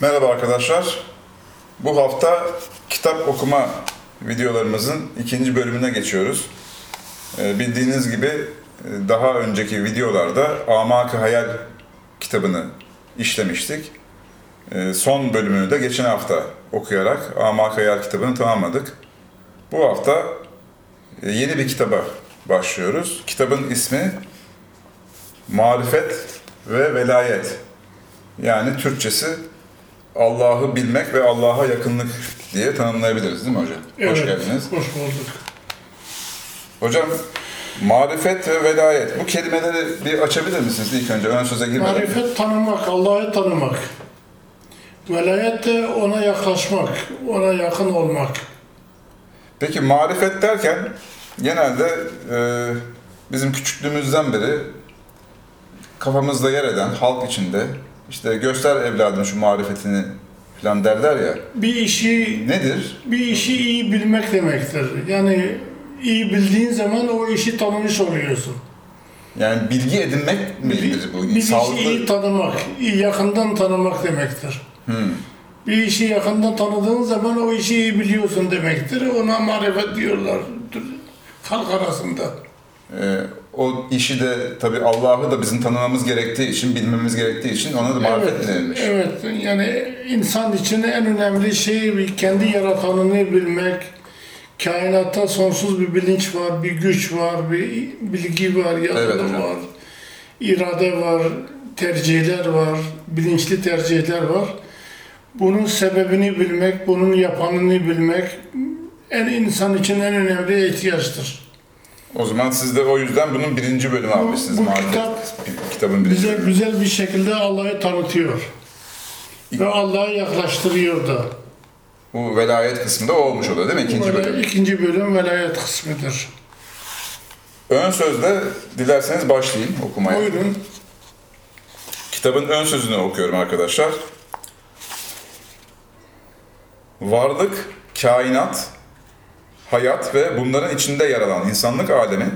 Merhaba arkadaşlar. Bu hafta kitap okuma videolarımızın ikinci bölümüne geçiyoruz. Ee, bildiğiniz gibi e, daha önceki videolarda Amak-ı Hayal kitabını işlemiştik. Ee, son bölümünü de geçen hafta okuyarak Amak-ı Hayal kitabını tamamladık. Bu hafta e, yeni bir kitaba başlıyoruz. Kitabın ismi Marifet ve Velayet. Yani Türkçesi Allah'ı bilmek ve Allah'a yakınlık diye tanımlayabiliriz değil mi hocam? Hoş geldiniz. Hoş bulduk. Hocam marifet ve velayet bu kelimeleri bir açabilir misiniz ilk önce ön söze girmeden? Marifet tanımak, Allah'ı tanımak. Velayet de ona yaklaşmak, ona yakın olmak. Peki marifet derken genelde e, bizim küçüklüğümüzden beri kafamızda yer eden halk içinde işte göster evladım şu marifetini falan derler ya. Bir işi Nedir? bir işi iyi bilmek demektir. Yani iyi bildiğin zaman o işi tanımış oluyorsun. Yani bilgi edinmek midir bu? Bir işi Sağlıklı. iyi tanımak, iyi yakından tanımak demektir. Hmm. Bir işi yakından tanıdığın zaman o işi iyi biliyorsun demektir. Ona marifet diyorlar halk arasında. Ee, o işi de tabi Allah'ı da bizim tanımamız gerektiği için, bilmemiz gerektiği için ona da marifet evet, denilmiş. Evet, yani insan için en önemli şey kendi yaratanını bilmek. Kainatta sonsuz bir bilinç var, bir güç var, bir bilgi var, Evet yazılım hocam. var, irade var, tercihler var, bilinçli tercihler var. Bunun sebebini bilmek, bunun yapanını bilmek en insan için en önemli ihtiyaçtır. O zaman siz de o yüzden bunun birinci bölümü almışsınız. bu kitap kitabın birinci Bize bölümü. güzel bir şekilde Allah'ı tanıtıyor. Ve Allah'a yaklaştırıyor da. Bu velayet kısmında o olmuş oluyor değil mi? İkinci Böyle bölüm. ikinci bölüm velayet kısmıdır. Ön sözde dilerseniz başlayayım okumaya. Buyurun. Kitabın ön sözünü okuyorum arkadaşlar. Varlık, kainat, hayat ve bunların içinde yer alan insanlık alemi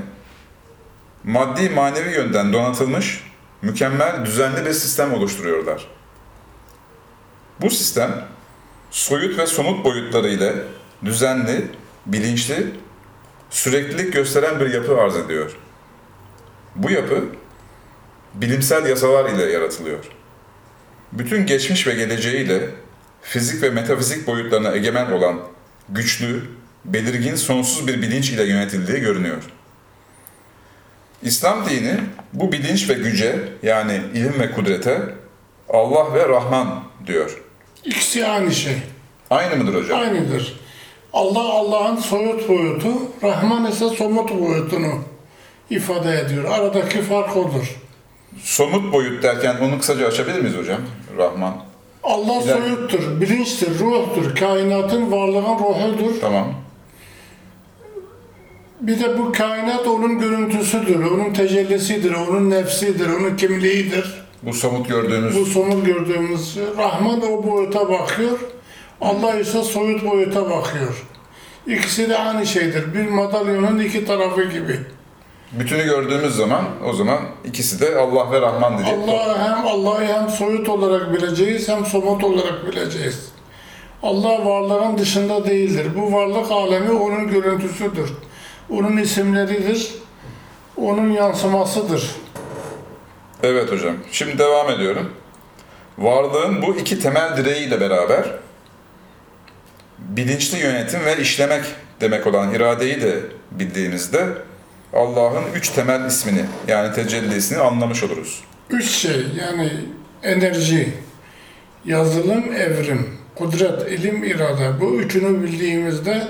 maddi manevi yönden donatılmış, mükemmel, düzenli bir sistem oluşturuyorlar. Bu sistem soyut ve somut boyutları ile düzenli, bilinçli, süreklilik gösteren bir yapı arz ediyor. Bu yapı bilimsel yasalar ile yaratılıyor. Bütün geçmiş ve geleceğiyle fizik ve metafizik boyutlarına egemen olan güçlü, belirgin sonsuz bir bilinç ile yönetildiği görünüyor. İslam dini bu bilinç ve güce yani ilim ve kudrete Allah ve Rahman diyor. İkisi aynı şey. Aynı mıdır hocam? Aynıdır. Allah Allah'ın soyut boyutu, Rahman ise somut boyutunu ifade ediyor. Aradaki fark odur. Somut boyut derken onu kısaca açabilir miyiz hocam? Rahman. Allah İler- soyuttur, bilinçtir, ruhtur, kainatın varlığın ruhudur. Tamam. Bir de bu kainat onun görüntüsüdür, onun tecellisidir, onun nefsidir, onun kimliğidir. Bu somut gördüğümüz Bu somut gördüğümüz Rahman o boyuta bakıyor, Allah ise soyut boyuta bakıyor. İkisi de aynı şeydir. Bir madalyonun iki tarafı gibi. bütünü gördüğümüz zaman o zaman ikisi de Allah ve Rahman diyecek. Allah'ı hem Allah'ı hem soyut olarak bileceğiz hem somut olarak bileceğiz. Allah varlığın dışında değildir. Bu varlık alemi onun görüntüsüdür. Onun isimleridir. Onun yansımasıdır. Evet hocam. Şimdi devam ediyorum. Varlığın bu iki temel direğiyle beraber bilinçli yönetim ve işlemek demek olan iradeyi de bildiğimizde Allah'ın üç temel ismini yani tecellisini anlamış oluruz. Üç şey yani enerji, yazılım, evrim, kudret, ilim, irade. Bu üçünü bildiğimizde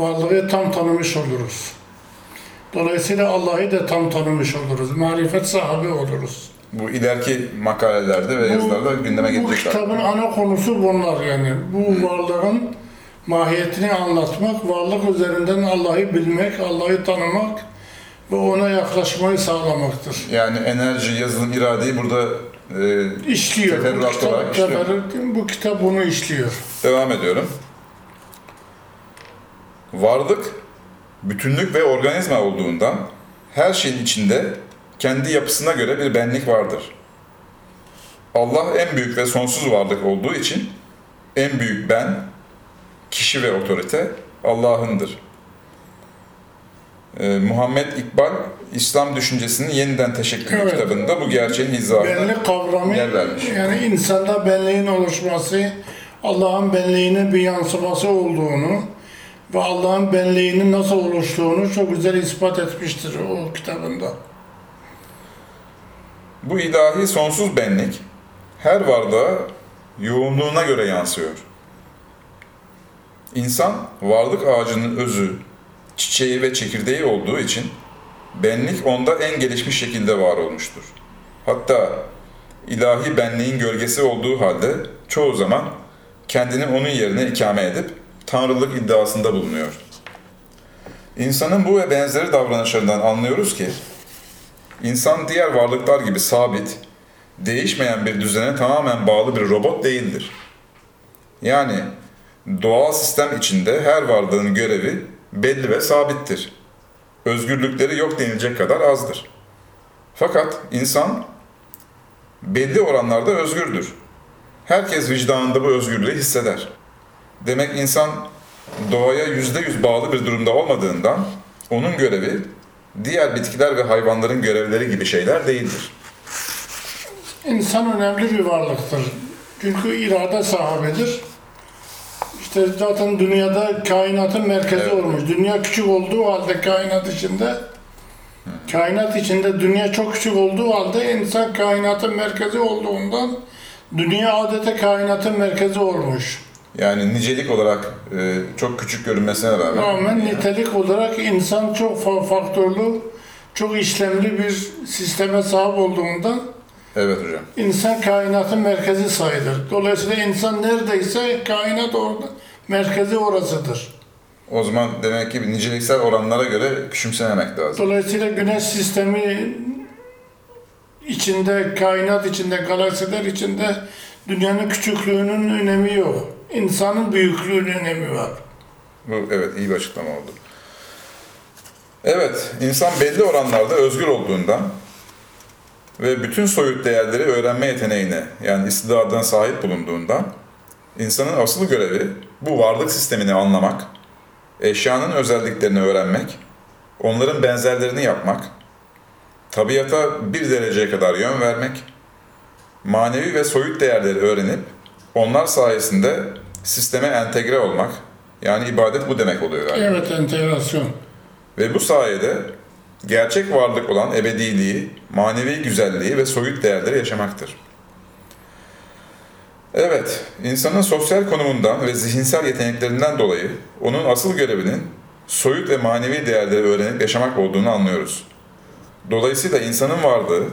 varlığı tam tanımış oluruz. Dolayısıyla Allah'ı da tam tanımış oluruz. Marifet sahibi oluruz. Bu ileriki makalelerde ve yazılarda gündeme Bu gelecekler. kitabın ana konusu bunlar yani. Bu varlığın mahiyetini anlatmak, varlık üzerinden Allah'ı bilmek, Allah'ı tanımak ve ona yaklaşmayı sağlamaktır. Yani enerji, yazılım, iradeyi burada e, İşliyor. Bu Teferruatlı olarak kitap, işliyor. bu kitap bunu işliyor. Devam ediyorum. Varlık, bütünlük ve organizma olduğundan her şeyin içinde kendi yapısına göre bir benlik vardır. Allah en büyük ve sonsuz varlık olduğu için en büyük ben, kişi ve otorite Allah'ındır. Ee, Muhammed İkbal, İslam düşüncesinin yeniden teşekkülü Evet. kitabında bu gerçeğin izahına Benlik kavramı yer vermiş. yani insanda benliğin oluşması, Allah'ın benliğinin bir yansıması olduğunu ve Allah'ın benliğinin nasıl oluştuğunu çok güzel ispat etmiştir o kitabında. Bu ilahi sonsuz benlik her varlığa yoğunluğuna göre yansıyor. İnsan varlık ağacının özü, çiçeği ve çekirdeği olduğu için benlik onda en gelişmiş şekilde var olmuştur. Hatta ilahi benliğin gölgesi olduğu halde çoğu zaman kendini onun yerine ikame edip tanrılık iddiasında bulunuyor. İnsanın bu ve benzeri davranışlarından anlıyoruz ki İnsan diğer varlıklar gibi sabit, değişmeyen bir düzene tamamen bağlı bir robot değildir. Yani doğal sistem içinde her varlığın görevi belli ve sabittir. Özgürlükleri yok denilecek kadar azdır. Fakat insan belli oranlarda özgürdür. Herkes vicdanında bu özgürlüğü hisseder. Demek insan doğaya yüzde yüz bağlı bir durumda olmadığından onun görevi diğer bitkiler ve hayvanların görevleri gibi şeyler değildir. İnsan önemli bir varlıktır. Çünkü irade sahibidir. İşte zaten dünyada kainatın merkezi Evet. olmuş. Dünya küçük olduğu halde kainat içinde kainat içinde dünya çok küçük olduğu halde insan kainatın merkezi olduğundan dünya adeta kainatın merkezi olmuş. Yani nicelik olarak e, çok küçük görünmesine rağmen Rağmen nitelik olarak insan çok fa- faktörlü, çok işlemli bir sisteme sahip olduğundan evet hocam. İnsan kainatın merkezi sayılır. Dolayısıyla insan neredeyse kainat orada, merkezi orasıdır. O zaman demek ki niceliksel oranlara göre küçümsememek lazım. Dolayısıyla güneş sistemi içinde, kainat içinde, galaksiler içinde dünyanın küçüklüğünün önemi yok. İnsanın büyüklüğünün önemi var. Evet iyi bir açıklama oldu. Evet, insan belli oranlarda özgür olduğundan ve bütün soyut değerleri öğrenme yeteneğine yani istidadına sahip bulunduğundan insanın asıl görevi bu varlık sistemini anlamak, eşyanın özelliklerini öğrenmek, onların benzerlerini yapmak, tabiata bir dereceye kadar yön vermek, manevi ve soyut değerleri öğrenip onlar sayesinde sisteme entegre olmak, yani ibadet bu demek oluyor galiba. Evet, entegrasyon. Ve bu sayede gerçek varlık olan ebediliği, manevi güzelliği ve soyut değerleri yaşamaktır. Evet, insanın sosyal konumundan ve zihinsel yeteneklerinden dolayı onun asıl görevinin soyut ve manevi değerleri öğrenip yaşamak olduğunu anlıyoruz. Dolayısıyla insanın varlığı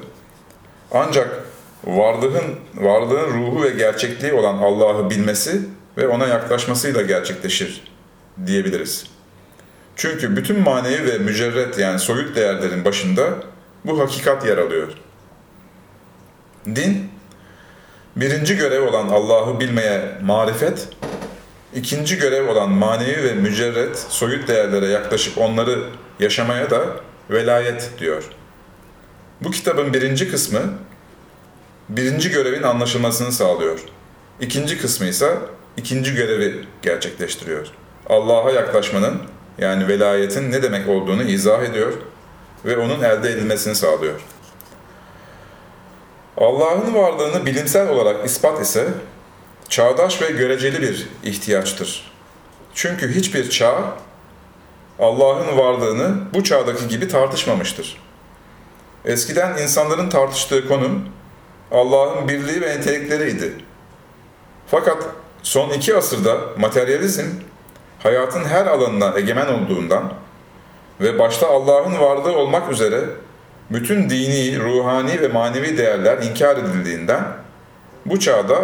ancak varlığın varlığın ruhu ve gerçekliği olan Allah'ı bilmesi ve ona yaklaşmasıyla gerçekleşir diyebiliriz. Çünkü bütün manevi ve mücerret yani soyut değerlerin başında bu hakikat yer alıyor. Din, birinci görev olan Allah'ı bilmeye marifet, ikinci görev olan manevi ve mücerret soyut değerlere yaklaşıp onları yaşamaya da velayet diyor. Bu kitabın birinci kısmı, birinci görevin anlaşılmasını sağlıyor. İkinci kısmı ise ikinci görevi gerçekleştiriyor. Allah'a yaklaşmanın yani velayetin ne demek olduğunu izah ediyor ve onun elde edilmesini sağlıyor. Allah'ın varlığını bilimsel olarak ispat ise çağdaş ve göreceli bir ihtiyaçtır. Çünkü hiçbir çağ Allah'ın varlığını bu çağdaki gibi tartışmamıştır. Eskiden insanların tartıştığı konu Allah'ın birliği ve nitelikleriydi. Fakat son iki asırda materyalizm hayatın her alanına egemen olduğundan ve başta Allah'ın varlığı olmak üzere bütün dini, ruhani ve manevi değerler inkar edildiğinden bu çağda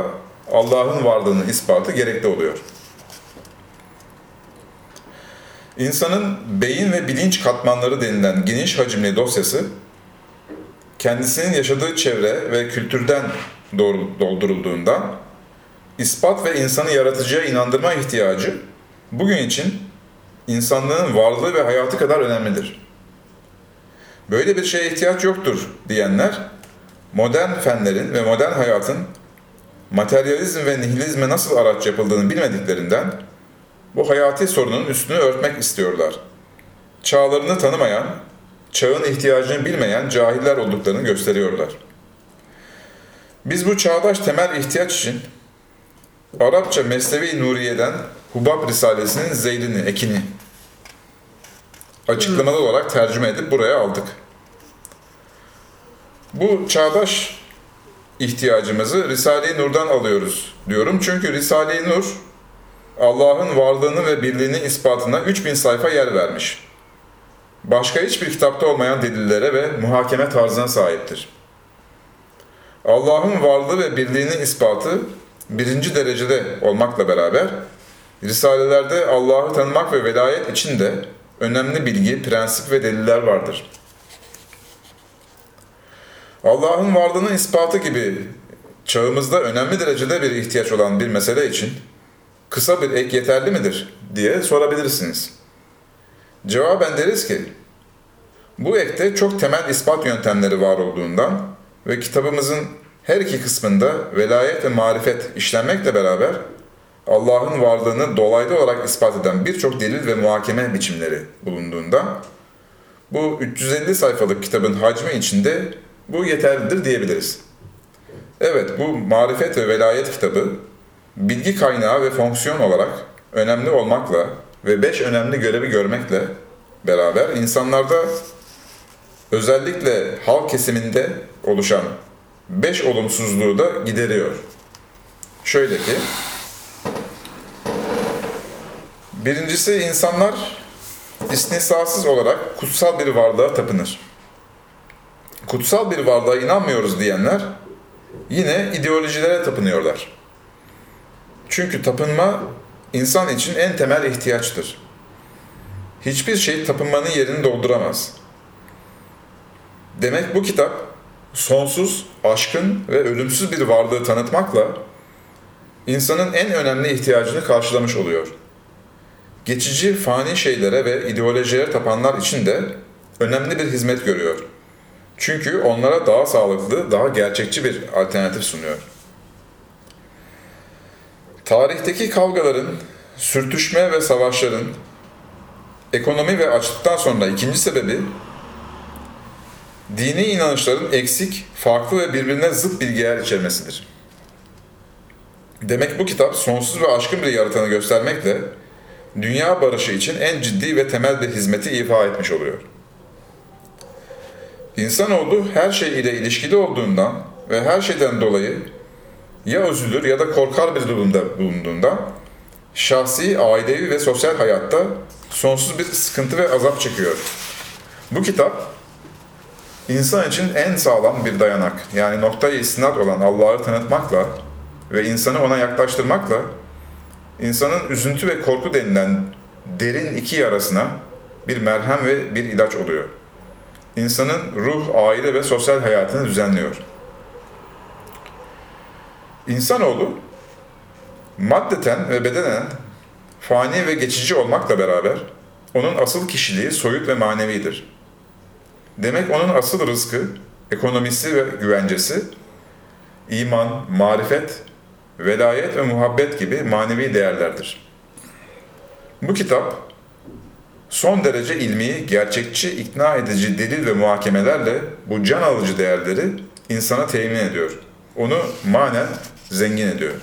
Allah'ın varlığının ispatı gerekli oluyor. İnsanın beyin ve bilinç katmanları denilen geniş hacimli dosyası kendisinin yaşadığı çevre ve kültürden doldurulduğundan ispat ve insanı yaratıcıya inandırma ihtiyacı bugün için insanlığın varlığı ve hayatı kadar önemlidir. Böyle bir şeye ihtiyaç yoktur diyenler modern fenlerin ve modern hayatın materyalizm ve nihilizme nasıl araç yapıldığını bilmediklerinden bu hayati sorunun üstünü örtmek istiyorlar. Çağlarını tanımayan, çağın ihtiyacını bilmeyen cahiller olduklarını gösteriyorlar. Biz bu çağdaş temel ihtiyaç için Arapça Mesnevi Nuriye'den Hubab Risalesi'nin zeylini, ekini açıklamalı olarak tercüme edip buraya aldık. Bu çağdaş ihtiyacımızı Risale-i Nur'dan alıyoruz diyorum. Çünkü Risale-i Nur Allah'ın varlığını ve birliğini ispatına 3000 sayfa yer vermiş. Başka hiçbir kitapta olmayan delillere ve muhakeme tarzına sahiptir. Allah'ın varlığı ve birliğinin ispatı birinci derecede olmakla beraber Risalelerde Allah'ı tanımak ve velayet için de önemli bilgi, prensip ve deliller vardır. Allah'ın varlığının ispatı gibi çağımızda önemli derecede bir ihtiyaç olan bir mesele için kısa bir ek yeterli midir diye sorabilirsiniz. Cevaben deriz ki, bu ekte çok temel ispat yöntemleri var olduğundan ve kitabımızın her iki kısmında velayet ve marifet işlenmekle beraber Allah'ın varlığını dolaylı olarak ispat eden birçok delil ve muhakeme biçimleri bulunduğundan bu 350 sayfalık kitabın hacmi içinde bu yeterlidir diyebiliriz. Evet bu marifet ve velayet kitabı bilgi kaynağı ve fonksiyon olarak önemli olmakla ve beş önemli görevi görmekle beraber insanlarda özellikle halk kesiminde oluşan beş olumsuzluğu da gideriyor. Şöyle ki, birincisi insanlar istisnasız olarak kutsal bir varlığa tapınır. Kutsal bir varlığa inanmıyoruz diyenler yine ideolojilere tapınıyorlar. Çünkü tapınma insan için en temel ihtiyaçtır. Hiçbir şey tapınmanın yerini dolduramaz. Demek bu kitap sonsuz, aşkın ve ölümsüz bir varlığı tanıtmakla insanın en önemli ihtiyacını karşılamış oluyor. Geçici fani şeylere ve ideolojilere tapanlar için de önemli bir hizmet görüyor. Çünkü onlara daha sağlıklı, daha gerçekçi bir alternatif sunuyor. Tarihteki kavgaların, sürtüşme ve savaşların ekonomi ve açlıktan sonra ikinci sebebi dini inanışların eksik, farklı ve birbirine zıt bilgiler içermesidir. Demek bu kitap sonsuz ve aşkın bir yaratanı göstermekle dünya barışı için en ciddi ve temel bir hizmeti ifa etmiş oluyor. İnsanoğlu her şey ile ilişkili olduğundan ve her şeyden dolayı ya üzülür ya da korkar bir durumda bulunduğundan şahsi, ailevi ve sosyal hayatta sonsuz bir sıkıntı ve azap çekiyor. Bu kitap insan için en sağlam bir dayanak yani noktayı istinad olan Allah'ı tanıtmakla ve insanı ona yaklaştırmakla insanın üzüntü ve korku denilen derin iki yarasına bir merhem ve bir ilaç oluyor. İnsanın ruh, aile ve sosyal hayatını düzenliyor. İnsanoğlu maddeten ve bedenen fani ve geçici olmakla beraber onun asıl kişiliği soyut ve manevidir. Demek onun asıl rızkı, ekonomisi ve güvencesi iman, marifet, velayet ve muhabbet gibi manevi değerlerdir. Bu kitap son derece ilmi, gerçekçi, ikna edici delil ve muhakemelerle bu can alıcı değerleri insana temin ediyor. Onu manen zengin ediyor.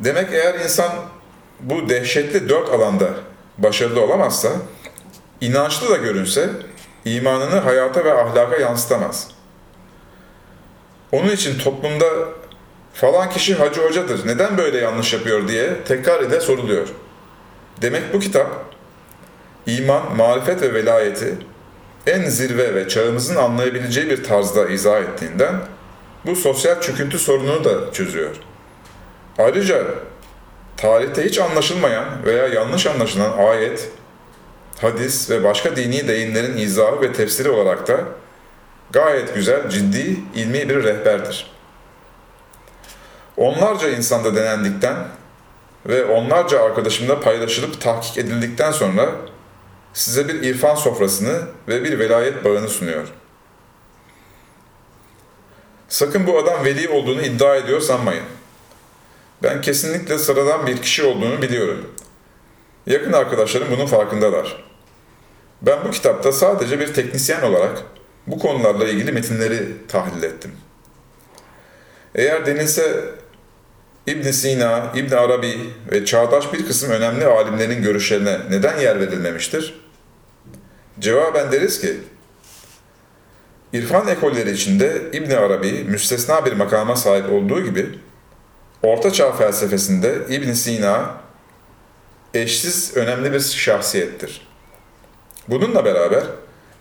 Demek eğer insan bu dehşetli dört alanda başarılı olamazsa, inançlı da görünse imanını hayata ve ahlaka yansıtamaz. Onun için toplumda falan kişi hacı hocadır, neden böyle yanlış yapıyor diye tekrar ile soruluyor. Demek bu kitap iman, marifet ve velayeti en zirve ve çağımızın anlayabileceği bir tarzda izah ettiğinden bu sosyal çöküntü sorununu da çözüyor. Ayrıca tarihte hiç anlaşılmayan veya yanlış anlaşılan ayet, hadis ve başka dini deyimlerin izahı ve tefsiri olarak da gayet güzel, ciddi, ilmi bir rehberdir. Onlarca insanda denendikten ve onlarca arkadaşımla paylaşılıp tahkik edildikten sonra size bir irfan sofrasını ve bir velayet bağını sunuyor. Sakın bu adam veli olduğunu iddia ediyor sanmayın. Ben kesinlikle sıradan bir kişi olduğunu biliyorum. Yakın arkadaşlarım bunun farkındalar. Ben bu kitapta sadece bir teknisyen olarak bu konularla ilgili metinleri tahlil ettim. Eğer denilse İbn Sina, İbn Arabi ve çağdaş bir kısım önemli alimlerin görüşlerine neden yer verilmemiştir? Cevaben deriz ki, İrfan ekolleri içinde İbn Arabi müstesna bir makama sahip olduğu gibi, Orta Çağ felsefesinde İbn Sina eşsiz önemli bir şahsiyettir. Bununla beraber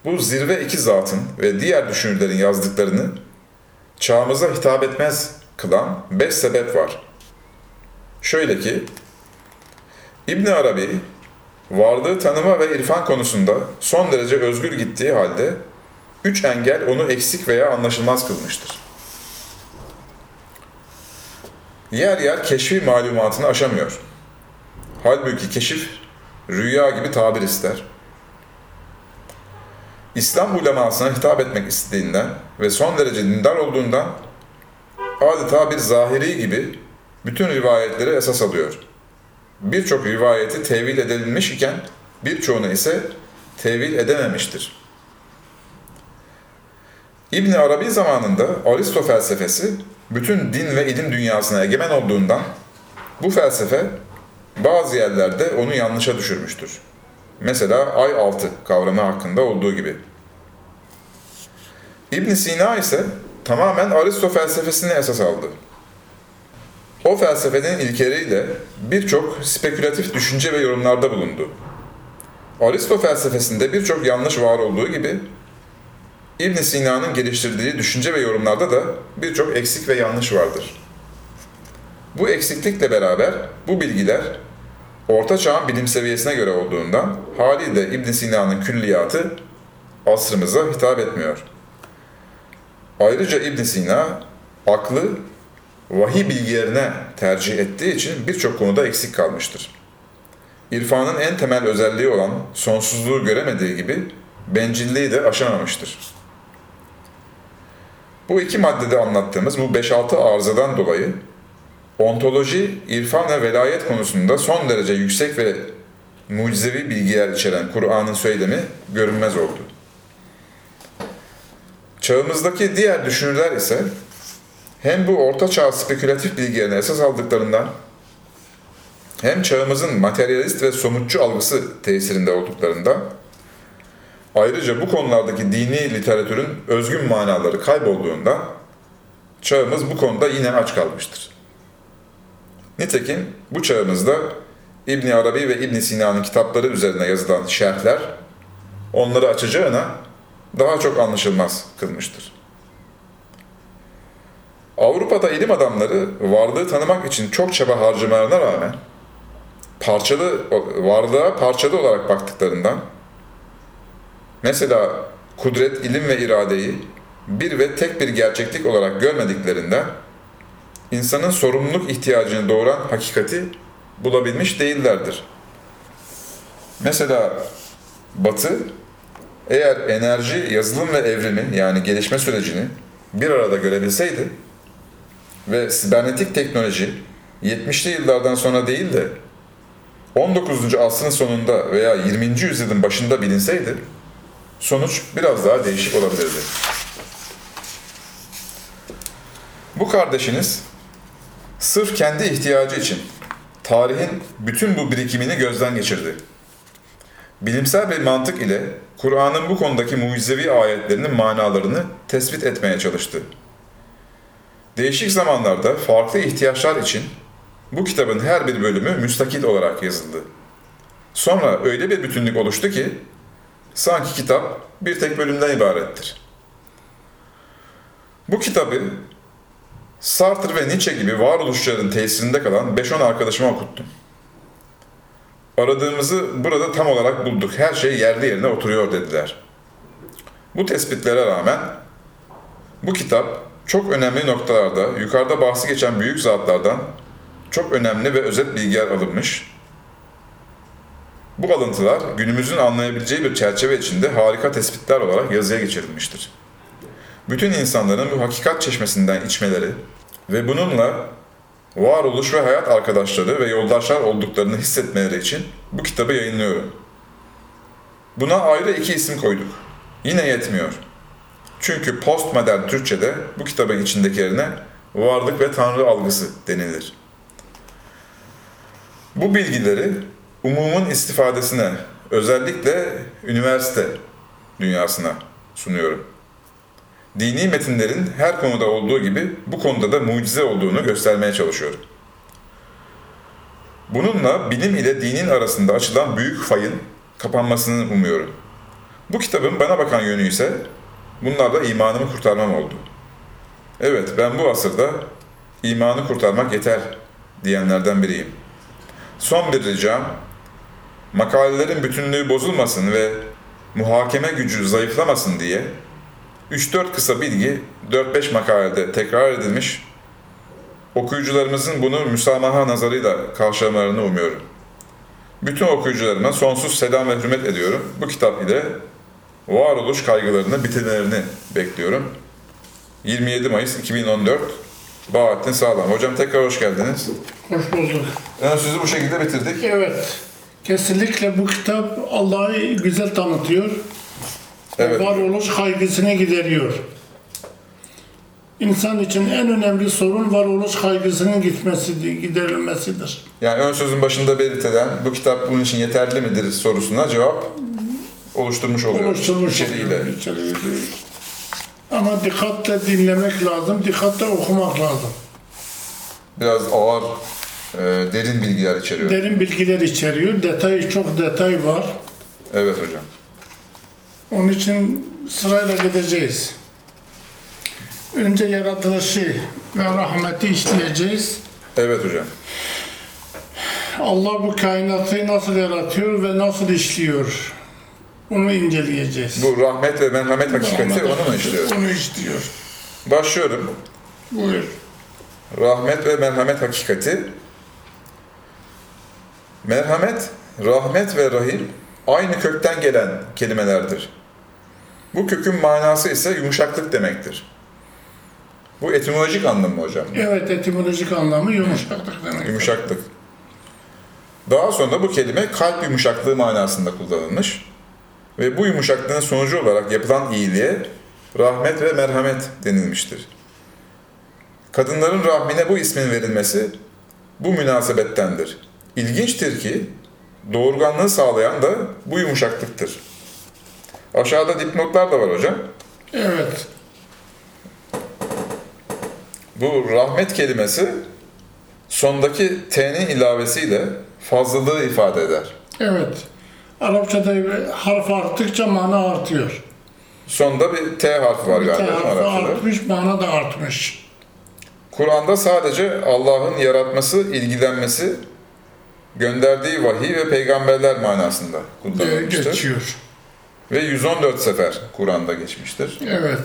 bu zirve iki zatın ve diğer düşünürlerin yazdıklarını çağımıza hitap etmez kılan beş sebep var. Şöyle ki, İbn Arabi varlığı tanıma ve irfan konusunda son derece özgür gittiği halde üç engel onu eksik veya anlaşılmaz kılmıştır. Yer yer keşfi malumatını aşamıyor. Halbuki keşif rüya gibi tabir ister. İslam ulemasına hitap etmek istediğinden ve son derece dindar olduğundan adeta bir zahiri gibi bütün rivayetleri esas alıyor. Birçok rivayeti tevil edilmiş iken birçoğunu ise tevil edememiştir. İbn Arabi zamanında Aristo felsefesi bütün din ve ilim dünyasına egemen olduğundan bu felsefe bazı yerlerde onu yanlışa düşürmüştür. Mesela ay altı kavramı hakkında olduğu gibi. İbn Sina ise tamamen Aristo felsefesini esas aldı. O felsefenin ilkeleriyle birçok spekülatif düşünce ve yorumlarda bulundu. Aristo felsefesinde birçok yanlış var olduğu gibi İbn Sina'nın geliştirdiği düşünce ve yorumlarda da birçok eksik ve yanlış vardır. Bu eksiklikle beraber bu bilgiler Orta Çağ'ın bilim seviyesine göre olduğundan haliyle İbn Sina'nın külliyatı asrımıza hitap etmiyor. Ayrıca İbn Sina aklı vahiy bilgilerine tercih ettiği için birçok konuda eksik kalmıştır. İrfanın en temel özelliği olan sonsuzluğu göremediği gibi bencilliği de aşamamıştır. Bu iki maddede anlattığımız bu 5-6 arızadan dolayı ontoloji, irfan ve velayet konusunda son derece yüksek ve mucizevi bilgiler içeren Kur'an'ın söylemi görünmez oldu. Çağımızdaki diğer düşünürler ise hem bu orta çağ spekülatif bilgilerini esas aldıklarından hem çağımızın materyalist ve somutçu algısı tesirinde olduklarında ayrıca bu konulardaki dini literatürün özgün manaları kaybolduğunda çağımız bu konuda yine aç kalmıştır. Nitekim bu çağımızda İbn Arabi ve İbn Sina'nın kitapları üzerine yazılan şerhler onları açacağına daha çok anlaşılmaz kılmıştır. Avrupa'da ilim adamları varlığı tanımak için çok çaba harcamalarına rağmen parçalı varlığa parçalı olarak baktıklarından mesela kudret, ilim ve iradeyi bir ve tek bir gerçeklik olarak görmediklerinden insanın sorumluluk ihtiyacını doğuran hakikati bulabilmiş değillerdir. Mesela Batı eğer enerji, yazılım ve evrimi yani gelişme sürecini bir arada görebilseydi ve sibernetik teknoloji 70'li yıllardan sonra değil de 19. asrın sonunda veya 20. yüzyılın başında bilinseydi sonuç biraz daha değişik olabilirdi. Bu kardeşiniz sırf kendi ihtiyacı için tarihin bütün bu birikimini gözden geçirdi. Bilimsel bir mantık ile Kur'an'ın bu konudaki mucizevi ayetlerinin manalarını tespit etmeye çalıştı. Değişik zamanlarda farklı ihtiyaçlar için bu kitabın her bir bölümü müstakil olarak yazıldı. Sonra öyle bir bütünlük oluştu ki sanki kitap bir tek bölümden ibarettir. Bu kitabı Sartre ve Nietzsche gibi varoluşçuların tesirinde kalan 5-10 arkadaşıma okuttum. Aradığımızı burada tam olarak bulduk. Her şey yerli yerine oturuyor dediler. Bu tespitlere rağmen bu kitap çok önemli noktalarda yukarıda bahsi geçen büyük zatlardan çok önemli ve özet bilgiler alınmış. Bu alıntılar günümüzün anlayabileceği bir çerçeve içinde harika tespitler olarak yazıya geçirilmiştir. bütün insanların bu hakikat çeşmesinden içmeleri ve bununla varoluş ve hayat arkadaşları ve yoldaşlar olduklarını hissetmeleri için bu kitabı yayınlıyorum. Buna ayrı iki isim koyduk. Yine yetmiyor. Çünkü postmodern Türkçe'de bu kitabın içindekilerine varlık ve tanrı algısı denilir. Bu bilgileri umumun istifadesine, özellikle üniversite dünyasına sunuyorum. Dini metinlerin her konuda olduğu gibi bu konuda da mucize olduğunu göstermeye çalışıyorum. Bununla bilim ile dinin arasında açılan büyük fayın kapanmasını umuyorum. Bu kitabın bana bakan yönü ise bunlarla imanımı kurtarmam oldu. Evet, ben bu asırda imanı kurtarmak yeter diyenlerden biriyim. Son bir ricam, makalelerin bütünlüğü bozulmasın ve muhakeme gücü zayıflamasın diye 3-4 kısa bilgi 4-5 makalede tekrar edilmiş, okuyucularımızın bunu müsamaha nazarıyla karşılamalarını umuyorum. Bütün okuyucularıma sonsuz selam ve hürmet ediyorum. Bu kitap ile varoluş kaygılarını bitirmelerini bekliyorum. 27 Mayıs 2014 Bahattin Sağlam. Hocam tekrar hoş geldiniz. Hoş bulduk. Ön sözü bu şekilde bitirdik. Evet. Kesinlikle bu kitap Allah'ı güzel tanıtıyor. Evet. Varoluş kaygısını gideriyor. İnsan için en önemli sorun varoluş kaygısının gitmesidir, giderilmesidir. Yani ön sözün başında belirtilen bu kitap bunun için yeterli midir sorusuna cevap oluşturmuş oluyor. Oluşturmuş içeriğiyle. oluyor, içeriğiyle. Ama dikkatle dinlemek lazım, dikkatle okumak lazım. Biraz ağır, e, derin bilgiler içeriyor. Derin bilgiler içeriyor, detay çok detay var. Evet hocam. Onun için sırayla gideceğiz. Önce yaratılışı ve rahmeti işleyeceğiz. Evet hocam. Allah bu kainatı nasıl yaratıyor ve nasıl işliyor? Onu inceleyeceğiz. Bu rahmet ve merhamet hakikati onu mu işliyor? Onu işliyor. Başlıyorum. Buyur. Rahmet ve merhamet hakikati. Merhamet, rahmet ve rahim aynı kökten gelen kelimelerdir. Bu kökün manası ise yumuşaklık demektir. Bu etimolojik anlamı mı hocam. Evet, etimolojik anlamı yumuşaklık demek. Yumuşaklık. Daha sonra bu kelime kalp yumuşaklığı manasında kullanılmış ve bu yumuşaklığın sonucu olarak yapılan iyiliğe rahmet ve merhamet denilmiştir. Kadınların rahmine bu ismin verilmesi bu münasebettendir. İlginçtir ki doğurganlığı sağlayan da bu yumuşaklıktır. Aşağıda dipnotlar da var hocam. Evet, Bu rahmet kelimesi sondaki t'nin ilavesiyle fazlalığı ifade eder. evet. Arapçada harf arttıkça mana artıyor. Sonda bir T harfi var Bir galiba mi tarafı Arapçada? artmış, mana da artmış. Kur'an'da sadece Allah'ın yaratması, ilgilenmesi, gönderdiği vahiy ve peygamberler manasında Ee, kullanılmıştır. geçiyor. Ve 114 sefer Kur'an'da geçmiştir. Evet,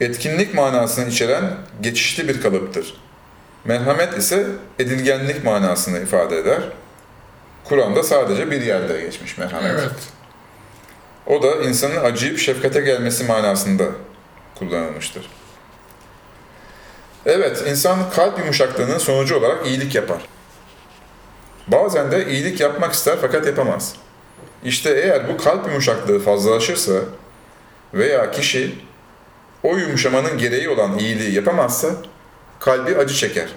Etkinlik manasını içeren geçişli bir kalıptır. Merhamet ise edilgenlik manasını ifade eder. Kur'an'da sadece bir yerde geçmiş merhamet. evet. O da insanın acıyıp şefkate gelmesi manasında kullanılmıştır. Evet, insan kalp yumuşaklığının sonucu olarak iyilik yapar. Bazen de iyilik yapmak ister fakat yapamaz. İşte eğer bu kalp yumuşaklığı fazlalaşırsa veya kişi o yumuşamanın gereği olan iyiliği yapamazsa kalbi acı çeker.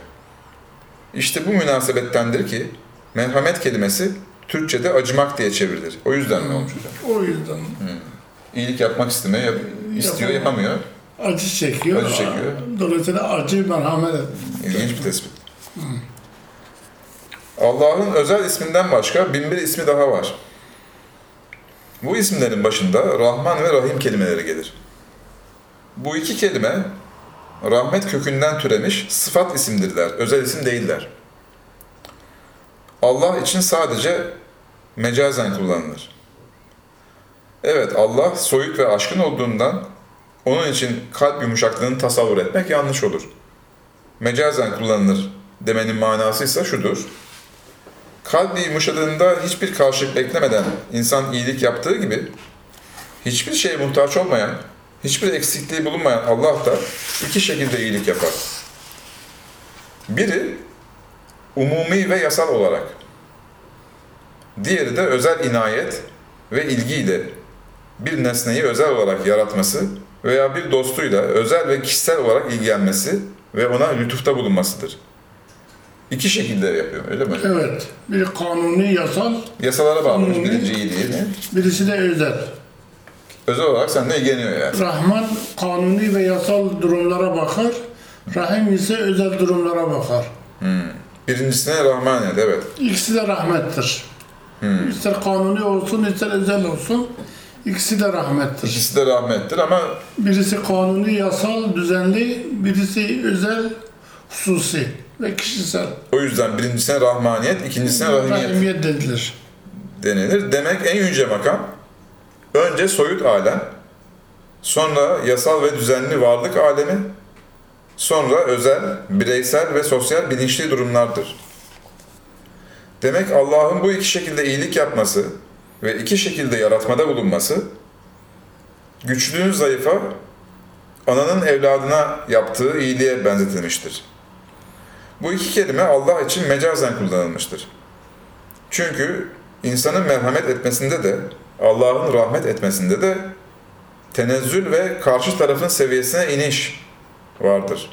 İşte bu münasebettendir ki merhamet kelimesi Türkçe'de acımak diye çevrilir. O yüzden mi olmuş hocam? O yüzden iyilik yapmak istemiyor, yap- istiyor, yapamıyor. acı çekiyor. Acı çekiyor. Dolayısıyla acı merhamet et. İlginç bir tespit. Allah'ın özel isminden başka bin bir ismi daha var. Bu isimlerin başında Rahman ve Rahim kelimeleri gelir. Bu iki kelime rahmet kökünden türemiş sıfat isimdirler, özel isim değiller. Allah için sadece mecazen kullanılır. Evet, Allah soyut ve aşkın olduğundan onun için kalp yumuşaklığını tasavvur etmek yanlış olur. Mecazen kullanılır demenin manası ise şudur. Kalbi yumuşadığında hiçbir karşılık beklemeden insan iyilik yaptığı gibi hiçbir şeye muhtaç olmayan hiçbir eksikliği bulunmayan Allah da iki şekilde iyilik yapar. Biri umumi ve yasal olarak. Diğeri de özel inayet ve ilgiyle bir nesneyi özel olarak yaratması veya bir dostuyla özel ve kişisel olarak ilgilenmesi ve ona lütufta bulunmasıdır. İki şekilde yapıyor öyle mi? Evet. Bir kanuni yasal, Yasalara bağlamış Kanuni. birinci iyiliğini. birisi de özel. Özel olarak seninle ilgileniyor yani. Rahman kanuni ve yasal durumlara bakar. Rahim ise özel durumlara bakar. Birincisine Rahmaniyet evet. İkisi de rahmettir. İster kanuni olsun, ister özel olsun. İkisi de rahmettir. İkisi de rahmettir ama Birisi kanuni, yasal, düzenli, birisi özel, hususi ve kişisel. o yüzden birincisine Rahmaniyet, ikincisine Rahimiyet Rahimiyet dedilir. denilir. Demek en yüce makam önce soyut alem, sonra yasal ve düzenli varlık alemi, sonra özel, bireysel ve sosyal bilinçli durumlardır. Demek Allah'ın bu iki şekilde iyilik yapması ve iki şekilde yaratmada bulunması, güçlünün zayıfa, ananın evladına yaptığı iyiliğe benzetilmiştir. Bu iki kelime Allah için mecazen kullanılmıştır. Çünkü insanın merhamet etmesinde de, Allah'ın rahmet etmesinde de tenezzül ve karşı tarafın seviyesine iniş vardır.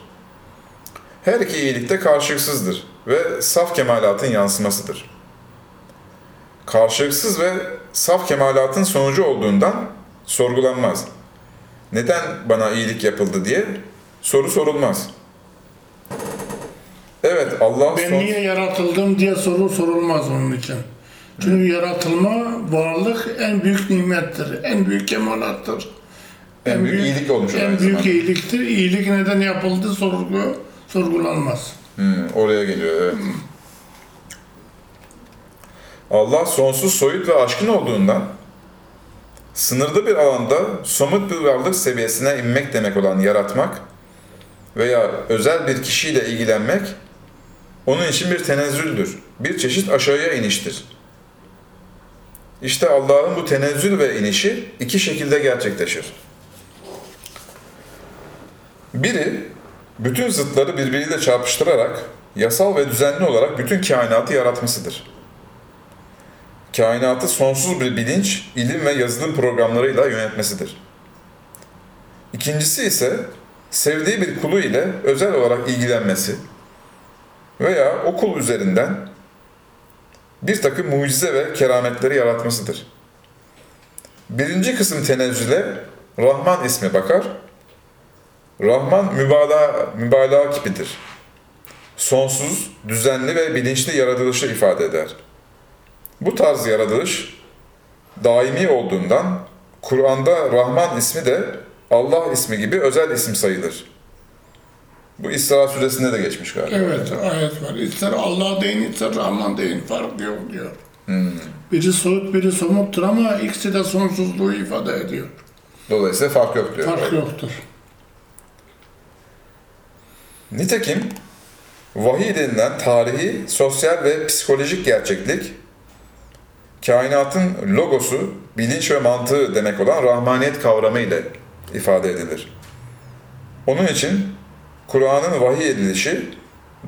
Her iki iyilik de karşılıksızdır ve saf kemalatın yansımasıdır. Karşılıksız ve saf kemalatın sonucu olduğundan sorgulanmaz. Neden bana iyilik yapıldı diye soru sorulmaz. Evet Allah Ben son- niye yaratıldım diye soru sorulmaz onun için. Çünkü yaratılma, varlık en büyük nimettir, en büyük kemalattır. en büyük iyilik olmuş En büyük zamanda. iyiliktir. İyilik neden yapıldı sorgu, sorgulanmaz. Hmm, oraya geliyor evet. Allah sonsuz soyut ve aşkın olduğundan sınırlı bir alanda somut bir varlık seviyesine inmek demek olan yaratmak veya özel bir kişiyle ilgilenmek onun için bir tenezzüldür. Bir çeşit aşağıya iniştir. İşte Allah'ın bu tenezzül ve inişi iki şekilde gerçekleşir. Biri, bütün zıtları birbiriyle çarpıştırarak yasal ve düzenli olarak bütün kainatı yaratmasıdır. Kainatı sonsuz bir bilinç, ilim ve yazılım programlarıyla yönetmesidir. İkincisi ise sevdiği bir kulu ile özel olarak ilgilenmesi veya o kul üzerinden bir takım mucize ve kerametleri yaratmasıdır. Birinci kısım tenezzüle Rahman ismi bakar, Rahman mübalağa, mübalağa kipidir. Sonsuz, düzenli ve bilinçli yaratılışı ifade eder. Bu tarz yaratılış daimi olduğundan Kur'an'da Rahman ismi de Allah ismi gibi özel isim sayılır. Bu İsra suresinde de geçmiş galiba. Evet, ayet var. İster Allah deyin, ister Rahman deyin. Fark yok diyor. Biri soyut, biri somuttur ama ikisi de sonsuzluğu ifade ediyor. Dolayısıyla fark yok diyor. Fark yoktur. Nitekim vahiy denilen tarihi, sosyal ve psikolojik gerçeklik, kainatın logosu, bilinç ve mantığı demek olan rahmaniyet kavramı ile ifade edilir. Onun için Kur'an'ın vahiy edilişi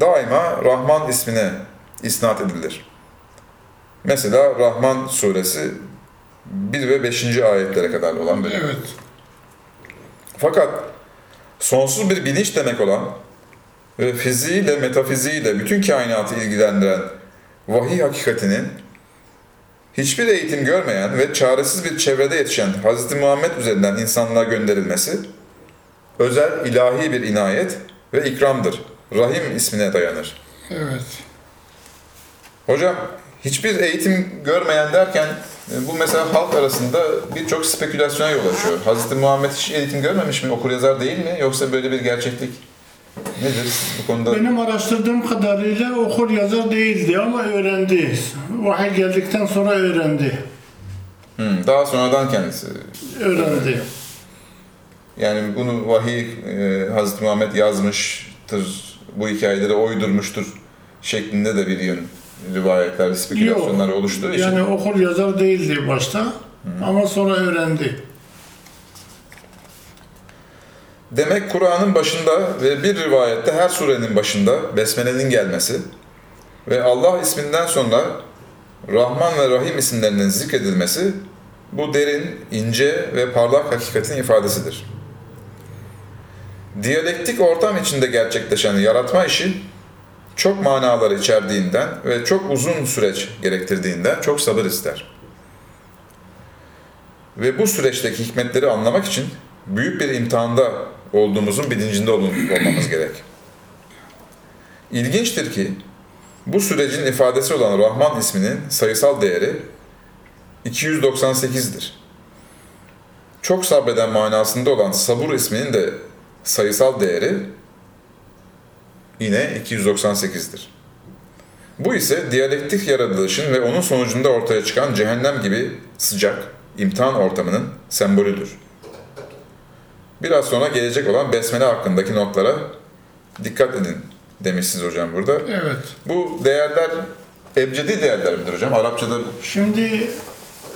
daima Rahman ismine isnat edilir. Mesela Rahman suresi 1 ve 5. ayetlere kadar olan bölüm. Evet. Fakat sonsuz bir bilinç demek olan ve fiziğiyle, metafiziğiyle bütün kainatı ilgilendiren vahiy hakikatinin hiçbir eğitim görmeyen ve çaresiz bir çevrede yetişen Hz. Muhammed üzerinden insanlığa gönderilmesi özel ilahi bir inayet ve ikramdır. Rahim ismine dayanır. Evet. Hocam hiçbir eğitim görmeyen derken e, bu mesela halk arasında birçok spekülasyona yol açıyor. Hz. Muhammed hiç eğitim görmemiş mi? Okur yazar değil mi? Yoksa böyle bir gerçeklik nedir bu konuda? Benim araştırdığım kadarıyla okur yazar değildi ama öğrendi. Vahiy geldikten sonra öğrendi. Hmm, daha sonradan kendisi. Öğrendi. Yani bunu vahiy e, Hz. Muhammed yazmıştır, bu hikayeleri uydurmuştur şeklinde de bir yön rivayetler, spekülasyonlar oluştuğu için. Yani okur yazar değildi başta ama sonra öğrendi. Demek Kur'an'ın başında ve bir rivayette her surenin başında Besmele'nin gelmesi ve Allah isminden sonra Rahman ve Rahim isimlerinin zikredilmesi bu derin, ince ve parlak hakikatin ifadesidir. Diyalektik ortam içinde gerçekleşen yaratma işi çok manaları içerdiğinden ve çok uzun süreç gerektirdiğinden çok sabır ister. Ve bu süreçteki hikmetleri anlamak için büyük bir imtihanda olduğumuzun bilincinde olmamız gerek. İlginçtir ki bu sürecin ifadesi olan Rahman isminin sayısal değeri 298'dir. Çok sabreden manasında olan Sabur isminin de sayısal değeri yine 298'dir. Bu ise diyalektik yaratılışın ve onun sonucunda ortaya çıkan cehennem gibi sıcak, imtihan ortamının sembolüdür. Biraz sonra gelecek olan besmele hakkındaki notlara dikkat edin demişsiniz hocam burada. Evet. Bu değerler ebcedi değerler midir hocam? Arapçada Şimdi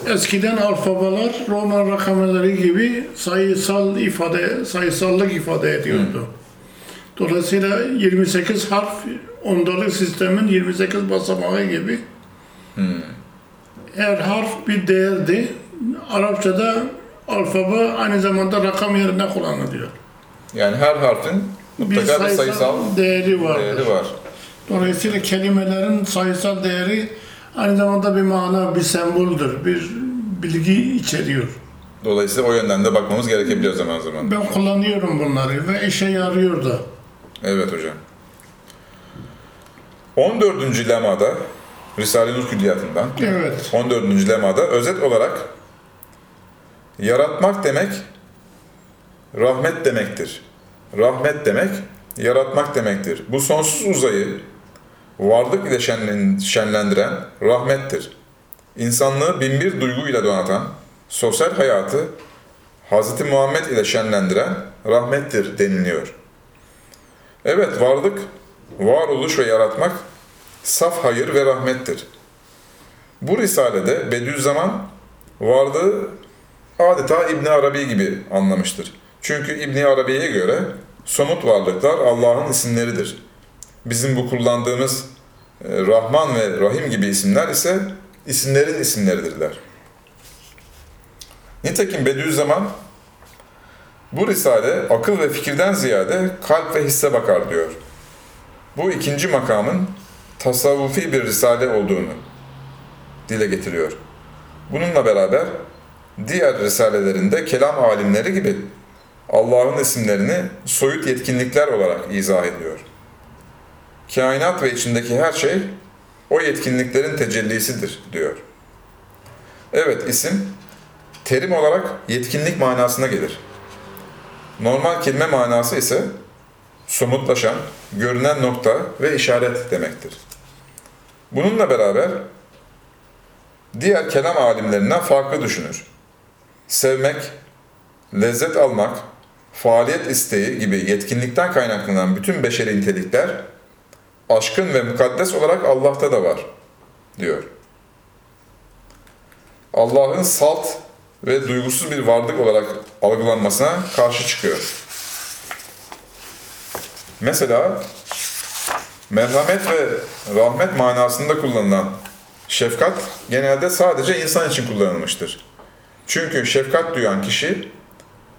eskiden alfabeler Roman rakamları gibi sayısal ifade, sayısallık ifade ediyordu. Dolayısıyla 28 harf ondalık sistemin 28 basamağı gibi. Her harf bir değerdi. Arapçada alfabe aynı zamanda rakam yerine kullanılıyor. yani her harfin Bir mutlaka bir sayısal, sayısal değeri vardır. değeri var. Dolayısıyla kelimelerin sayısal değeri aynı zamanda bir mana, bir semboldür, bir bilgi içeriyor. Dolayısıyla o yönden de bakmamız gerekebiliyor zaman zaman. Ben kullanıyorum bunları ve işe yarıyor da. Evet hocam. 14. lemada Risale-i Nur Külliyatı'ndan Evet. 14. lemada özet olarak yaratmak demek rahmet demektir. Rahmet demek yaratmak demektir. Bu sonsuz uzayı varlık ile şenlen- şenlendiren rahmettir. İnsanlığı binbir duyguyla donatan, sosyal hayatı Hz. Muhammed ile şenlendiren rahmettir deniliyor. Evet varlık, varoluş ve yaratmak saf hayır ve rahmettir. Bu risalede Bediüzzaman varlığı adeta İbn Arabi gibi anlamıştır. Çünkü İbn Arabi'ye göre somut varlıklar Allah'ın isimleridir. Bizim bu kullandığımız e, Rahman ve Rahim gibi isimler ise isimlerin isimleridirler. Nitekim Bediüzzaman bu risale akıl ve fikirden ziyade kalp ve hisse bakar diyor. Bu ikinci makamın tasavvufi bir risale olduğunu dile getiriyor. Bununla beraber diğer risalelerinde kelam alimleri gibi Allah'ın isimlerini soyut yetkinlikler olarak izah ediyor. Kainat ve içindeki her şey o yetkinliklerin tecellisidir diyor. Evet isim terim olarak yetkinlik manasına gelir. Normal kelime manası ise somutlaşan, görünen nokta ve işaret demektir. Bununla beraber diğer kelam alimlerinden farklı düşünür. Sevmek, lezzet almak, faaliyet isteği gibi yetkinlikten kaynaklanan bütün beşeri nitelikler aşkın ve mukaddes olarak Allah'ta da var diyor. Allah'ın salt ve duygusuz bir varlık olarak algılanmasına karşı çıkıyor. Mesela merhamet ve rahmet manasında kullanılan şefkat genelde sadece insan için kullanılmıştır. Çünkü şefkat duyan kişi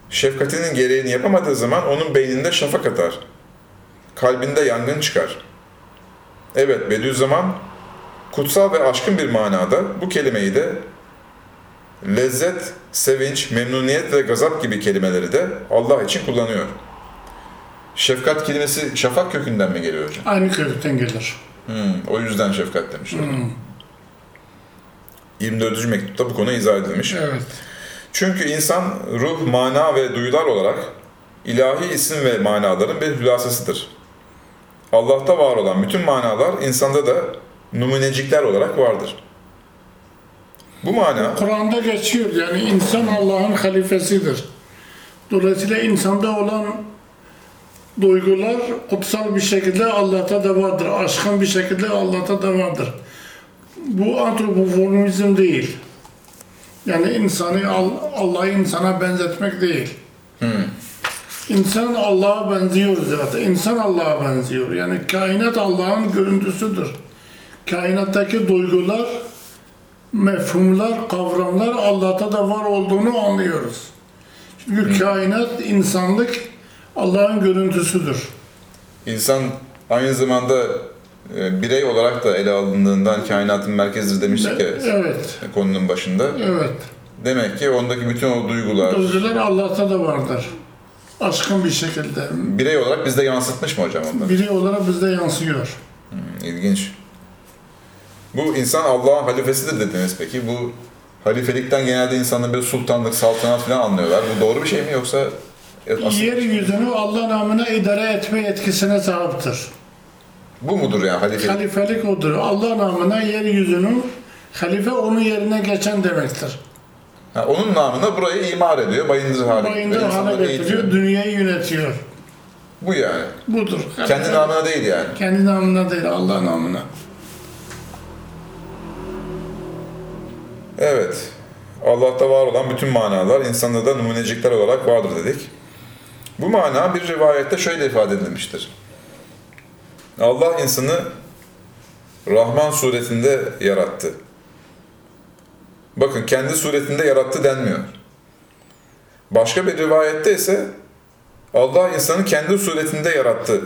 şefkatinin gereğini yapamadığı zaman onun beyninde şafak atar. Kalbinde yangın çıkar. Evet Bediüzzaman kutsal ve aşkın bir manada bu kelimeyi de lezzet, sevinç, memnuniyet ve gazap gibi kelimeleri de Allah için kullanıyor. Şefkat kelimesi şafak kökünden mi geliyor hocam? Aynı kökten gelir. Hmm, o yüzden şefkat demişler. 24. mektupta bu konu izah edilmiş. Evet. Çünkü insan ruh, mana ve duyular olarak ilahi isim ve manaların bir hülasasıdır. Allah'ta var olan bütün manalar insanda da numunecikler olarak vardır. Bu mana Kur'an'da geçiyor yani insan Allah'ın halifesidir. Dolayısıyla insanda olan duygular kutsal bir şekilde Allah'ta da vardır. Aşkın bir şekilde Allah'ta da vardır. Bu antropoformizm değil. Yani insanı Allah'ı insana benzetmek değil. İnsan Allah'a benziyor zaten. İnsan Allah'a benziyor. Yani kainat Allah'ın görüntüsüdür. Kainattaki duygular, mefhumlar, kavramlar Allah'ta da var olduğunu anlıyoruz. Çünkü kainat, insanlık Allah'ın görüntüsüdür. İnsan aynı zamanda e, birey olarak da ele alındığından kainatın merkezidir demiştik ya Evet, konunun başında. evet. Demek ki ondaki bütün o duygular Duygular Allah'ta da vardır. Aşkın bir şekilde. birey olarak bizde yansıtmış mı hocam onları? Biri olarak bizde yansıyor. İlginç. Bu insan Allah'ın halifesidir dediniz peki. Bu halifelikten genelde insanların bir sultanlık, saltanat falan anlıyorlar. Bu doğru bir şey mi yoksa asıl- Yeryüzünü Allah namına idare etme yetkisine sahiptir. bu mudur yani halifelik? Halifelik odur. Allah namına yeryüzünün halife onun yerine geçen demektir. Ha, onun namına burayı imar ediyor, bayındır hale Bayındır getiriyor, hale insanları getiriyor, dünyayı yönetiyor. Bu yani. Budur. Kendi Halife- namına değil yani. Kendi namına değil, Allah namına. Evet. Allah'ta var olan bütün manalar insanda da numunecikler olarak vardır dedik. Bu mana bir rivayette şöyle ifade edilmiştir. Allah insanı Rahman suretinde yarattı. Bakın kendi suretinde yarattı denmiyor. Başka bir rivayette ise Allah insanı kendi suretinde yarattı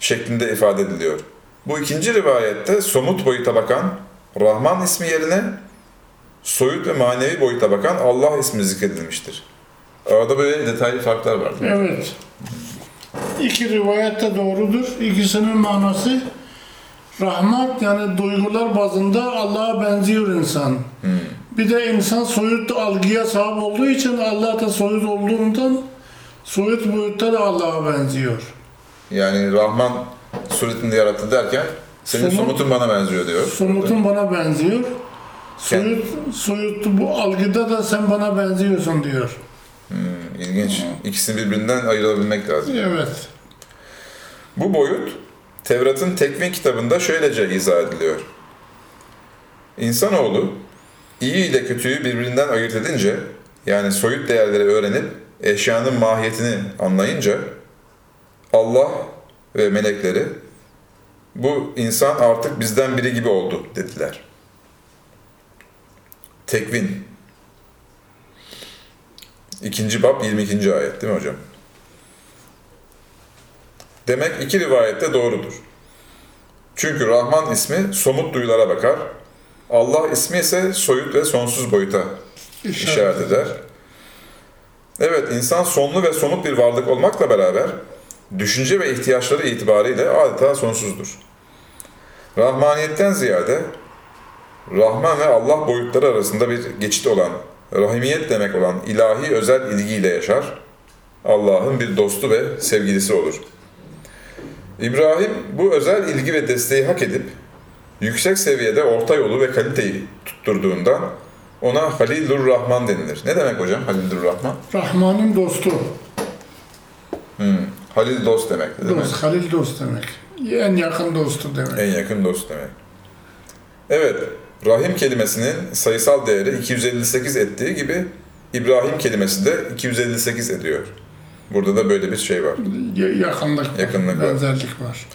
şeklinde ifade ediliyor. Bu ikinci rivayette somut boyuta bakan Rahman ismi yerine soyut ve manevi boyuta bakan Allah ismi zikredilmiştir. Arada böyle detaylı farklar var. Evet. İki rivayet de doğrudur. İkisinin manası rahmet yani duygular bazında Allah'a benziyor insan. Bir de insan soyut algıya sahip olduğu için Allah da soyut olduğundan soyut boyutta da Allah'a benziyor. Yani Rahman suretinde yarattı derken senin Somut- somutun bana benziyor diyor. Somutun bana benziyor. Soyut, soyut bu algıda da sen bana benziyorsun diyor. İlginç. İkisini birbirinden ayırabilmek lazım. Evet. Bu boyut Tevrat'ın tekvin kitabında şöylece izah ediliyor. İnsanoğlu iyi ile kötüyü birbirinden ayırt edince yani soyut değerleri öğrenip eşyanın mahiyetini anlayınca Allah ve melekleri bu insan artık bizden biri gibi oldu dediler. Tekvin. İkinci bab 22. ayet değil mi hocam? Demek iki rivayette doğrudur. Çünkü Rahman ismi somut duyulara bakar. Allah ismi ise soyut ve sonsuz boyuta işaret eder. Evet, insan sonlu ve somut bir varlık olmakla beraber düşünce ve ihtiyaçları itibariyle adeta sonsuzdur. Rahmaniyetten ziyade Rahman ve Allah boyutları arasında bir geçit olan, rahimiyet demek olan ilahi özel ilgiyle yaşar. Allah'ın bir dostu ve sevgilisi olur. İbrahim bu özel ilgi ve desteği hak edip yüksek seviyede orta yolu ve kaliteyi tutturduğundan ona Halilur Rahman denilir. Ne demek hocam Halilur Rahman? Rahman'ın dostu. Hmm. Halil dost demek? Dost, Halil dost demek. En yakın dostu demek. En yakın dost demek. Evet, Rahim kelimesinin sayısal değeri 258 ettiği gibi İbrahim kelimesi de 258 ediyor. Burada da böyle bir şey var. Ya- Yakınlık Yakınlık var. benzerlik var.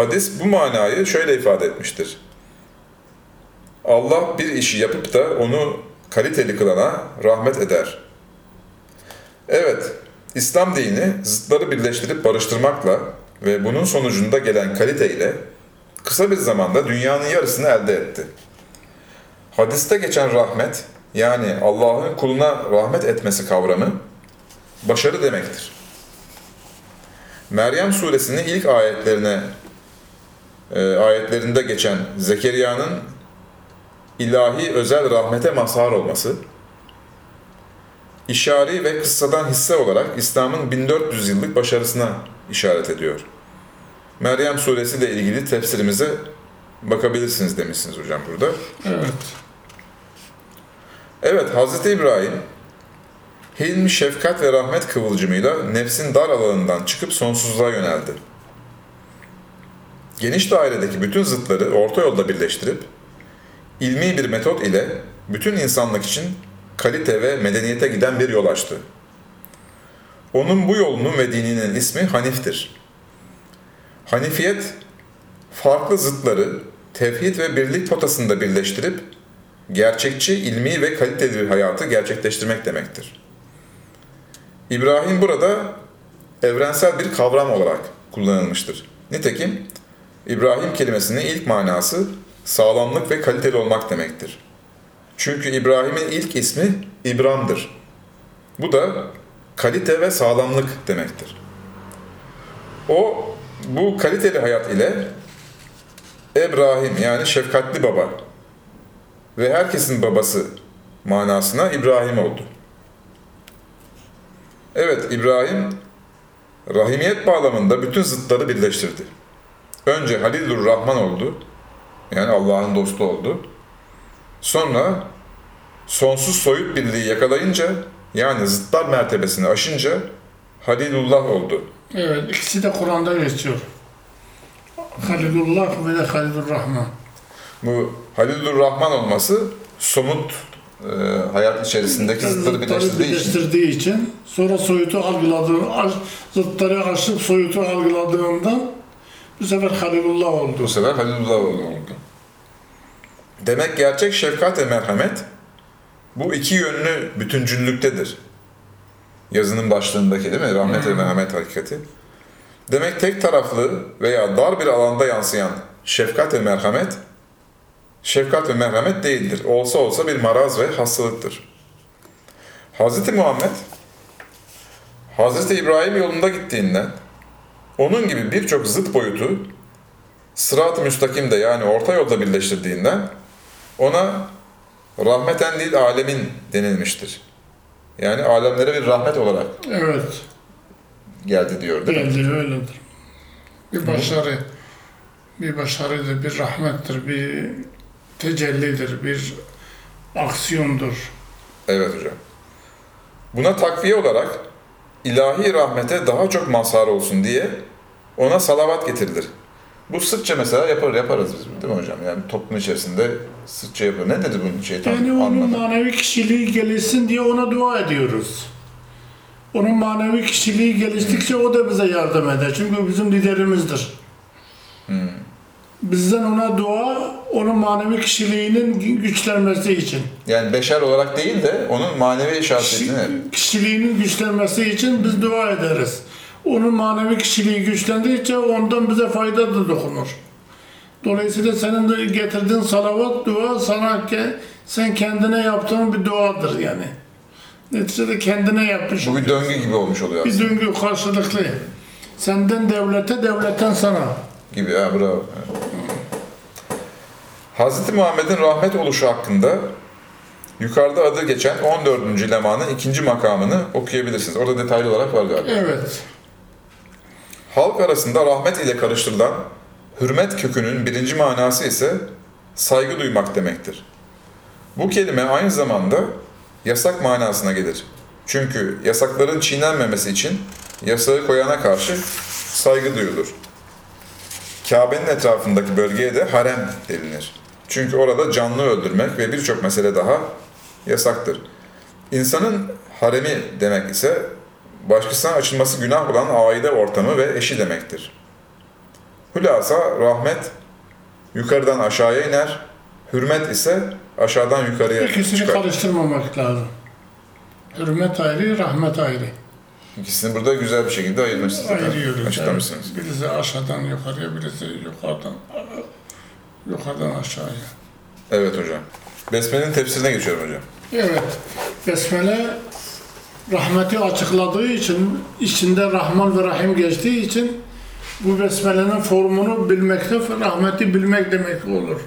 Hadis bu manayı şöyle ifade etmiştir. Allah bir işi yapıp da onu kaliteli kılana rahmet eder. Evet, İslam dini zıtları birleştirip barıştırmakla ve bunun sonucunda gelen kaliteyle kısa bir zamanda dünyanın yarısını elde etti. Hadiste geçen rahmet, yani Allah'ın kuluna rahmet etmesi kavramı, başarı demektir. Meryem suresinin ilk ayetlerine e, ayetlerinde geçen Zekeriya'nın ilahi özel rahmete mazhar olması, işari ve kıssadan hisse olarak İslam'ın 1400 yıllık başarısına işaret ediyor. Meryem suresi ile ilgili tefsirimize bakabilirsiniz demişsiniz hocam burada. Evet. Evet, Hz. İbrahim, hilm, şefkat ve rahmet kıvılcımıyla nefsin dar alanından çıkıp sonsuzluğa yöneldi. Geniş dairedeki bütün zıtları orta yolda birleştirip, ilmi bir metot ile bütün insanlık için kalite ve medeniyete giden bir yol açtı. Onun bu yolunun ve dininin ismi Hanif'tir. Hanifiyet, farklı zıtları tevhid ve birlik potasında birleştirip gerçekçi, ilmi ve kaliteli bir hayatı gerçekleştirmek demektir. İbrahim burada evrensel bir kavram olarak kullanılmıştır. Nitekim İbrahim kelimesinin ilk manası sağlamlık ve kaliteli olmak demektir. Çünkü İbrahim'in ilk ismi İbram'dır. Bu da kalite ve sağlamlık demektir. O bu kaliteli hayat ile İbrahim yani şefkatli baba ve herkesin babası manasına İbrahim oldu. Evet İbrahim rahimiyet bağlamında bütün zıtları birleştirdi. Önce Halilur Rahman oldu. Yani Allah'ın dostu oldu. Sonra sonsuz soyut birliği yakalayınca yani zıtlar mertebesini aşınca Halilullah oldu. Evet, ikisi de Kur'an'da geçiyor. Halilullah ve de Halilur Rahman. Bu Halilur Rahman olması somut e, hayat içerisindeki zıtları birleştirdiği için. birleştirdiği için sonra soyutu algıladığı, aş- zıtları aşıp soyutu algıladığında bu sefer Halilullah Bu oldu. sefer Halilullah oldu. Demek gerçek şefkat ve merhamet bu iki yönlü bütüncüllüktedir. Yazının başlığındaki değil mi? Rahmet ve merhamet hakikati. Demek tek taraflı veya dar bir alanda yansıyan şefkat ve merhamet, şefkat ve merhamet değildir. Olsa olsa bir maraz ve hastalıktır. Hz. Muhammed, Hz. İbrahim yolunda gittiğinden, onun gibi birçok zıt boyutu sırat-ı müstakimde yani orta yolda birleştirdiğinden ona rahmeten değil alemin denilmiştir. Yani alemlere bir rahmet olarak Evet, geldi diyor değil mi? geldi öyledir. Bir başarı, bir başarıdır, bir rahmettir, bir tecellidir, bir aksiyondur. Evet hocam. Buna takviye olarak ilahi rahmete daha çok mazhar olsun diye ona salavat getirilir. Bu sıkça mesela yapar, yaparız biz değil mi hocam? Yani toplum içerisinde sıkça yapıyor. Ne dedi bunun şey tam Yani onun anlamadım. manevi kişiliği gelişsin diye ona dua ediyoruz. Onun manevi kişiliği geliştikçe o da bize yardım eder. Çünkü bizim liderimizdir. Bizden ona dua, onun manevi kişiliğinin güçlenmesi için. Yani beşer olarak değil de onun manevi şahsiyetini Kişi- kişiliğinin güçlenmesi için biz dua ederiz. Onun manevi kişiliği güçlendikçe ondan bize fayda da dokunur. Dolayısıyla senin de getirdiğin salavat dua sana sen kendine yaptığın bir duadır yani. Neticede kendine yapmış. bu bir döngü gibi olmuş oluyor Bir döngü karşılıklı. Senden devlete, devletten sana. gibi. Ha, bravo. Hz. Muhammed'in rahmet oluşu hakkında yukarıda adı geçen 14. lemanın ikinci makamını okuyabilirsiniz. Orada detaylı olarak var galiba. Evet. Halk arasında rahmet ile karıştırılan hürmet kökünün birinci manası ise saygı duymak demektir. Bu kelime aynı zamanda yasak manasına gelir. Çünkü yasakların çiğnenmemesi için yasağı koyana karşı saygı duyulur. Kabe'nin etrafındaki bölgeye de harem denilir. Çünkü orada canlı öldürmek ve birçok mesele daha yasaktır. İnsanın haremi demek ise başkasına açılması günah olan aile ortamı ve eşi demektir. Hülasa rahmet yukarıdan aşağıya iner, hürmet ise aşağıdan yukarıya İkisini çıkar. karıştırmamak lazım. Hürmet ayrı, rahmet ayrı. İkisini burada güzel bir şekilde ayırmışsınız. Ayırıyoruz. Açıklamışsınız. evet. Birisi aşağıdan yukarıya, birisi yukarıdan yukarıdan aşağıya. Evet hocam. Besmele'nin tefsirine geçiyorum hocam. Evet. Besmele rahmeti açıkladığı için, içinde Rahman ve Rahim geçtiği için bu besmelenin formunu bilmekte, rahmeti bilmek demek olur.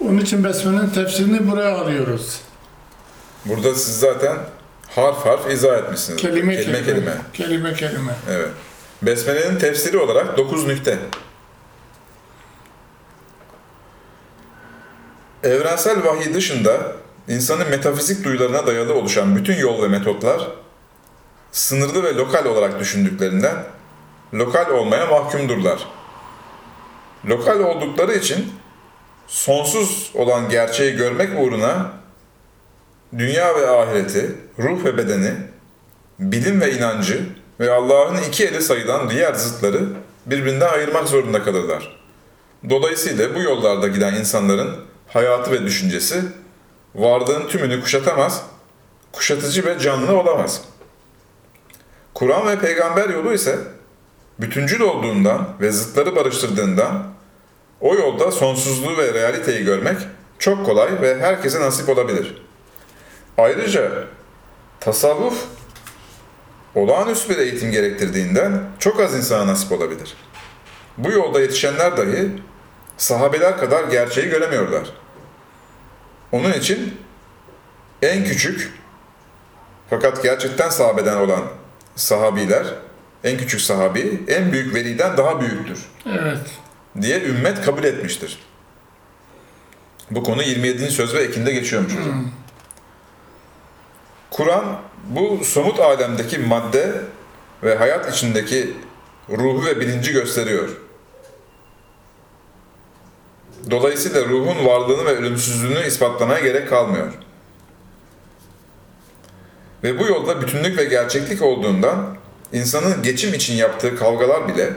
Onun için besmelenin tefsirini buraya alıyoruz. Burada siz zaten harf harf izah etmişsiniz. Kelime. kelime. kelime. Kelime kelime. Evet. Besmele'nin tefsiri olarak 9 nükte. Evrensel vahiy dışında insanın metafizik duyularına dayalı oluşan bütün yol ve metotlar sınırlı ve lokal olarak düşündüklerinden lokal olmaya mahkumdurlar. Lokal oldukları için sonsuz olan gerçeği görmek uğruna dünya ve ahireti, ruh ve bedeni, bilim ve inancı ve Allah'ın iki eli sayılan diğer zıtları birbirinden ayırmak zorunda kalırlar. Dolayısıyla bu yollarda giden insanların hayatı ve düşüncesi varlığın tümünü kuşatamaz, kuşatıcı ve canlı olamaz. Kur'an ve peygamber yolu ise bütüncül olduğundan ve zıtları barıştırdığından o yolda sonsuzluğu ve realiteyi görmek çok kolay ve herkese nasip olabilir. Ayrıca tasavvuf olağanüstü bir eğitim gerektirdiğinden çok az insana nasip olabilir. Bu yolda yetişenler dahi sahabeler kadar gerçeği göremiyorlar. Onun için en küçük fakat gerçekten sahabeden olan sahabiler, en küçük sahabi en büyük veliden daha büyüktür Evet. diye ümmet kabul etmiştir. Bu konu 27. söz ve ekinde geçiyormuş hocam. Kur'an bu somut alemdeki madde ve hayat içindeki ruhu ve bilinci gösteriyor. Dolayısıyla ruhun varlığını ve ölümsüzlüğünü ispatlamaya gerek kalmıyor. Ve bu yolda bütünlük ve gerçeklik olduğundan insanın geçim için yaptığı kavgalar bile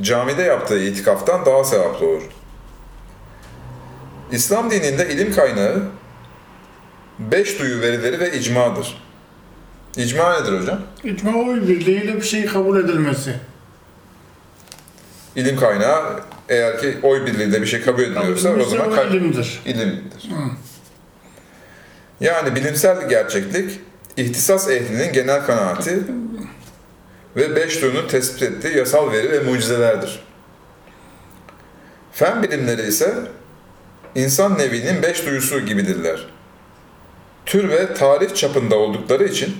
camide yaptığı itikaftan daha sevaplı olur. İslam dininde ilim kaynağı beş duyu verileri ve icmadır. İcma nedir hocam? İcma oy birliğiyle bir şey kabul edilmesi. İlim kaynağı eğer ki oy birliğiyle bir şey kabul ediliyorsa o zaman o kay- ilimdir. ilimdir. Yani bilimsel gerçeklik, ihtisas ehlinin genel kanaati ve beş duyunun tespit ettiği yasal veri ve mucizelerdir. Fen bilimleri ise insan nevinin beş duyusu gibidirler. Tür ve tarih çapında oldukları için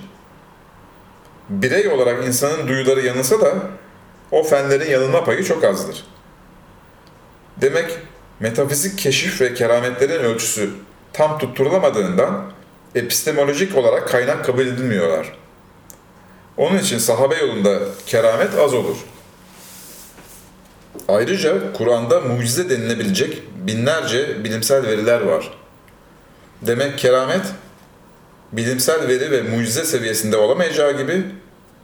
birey olarak insanın duyuları yanılsa da o fenlerin yanılma payı çok azdır. Demek metafizik keşif ve kerametlerin ölçüsü tam tutturulamadığından epistemolojik olarak kaynak kabul edilmiyorlar. Onun için sahabe yolunda keramet az olur. Ayrıca Kur'an'da mucize denilebilecek binlerce bilimsel veriler var. Demek keramet bilimsel veri ve mucize seviyesinde olamayacağı gibi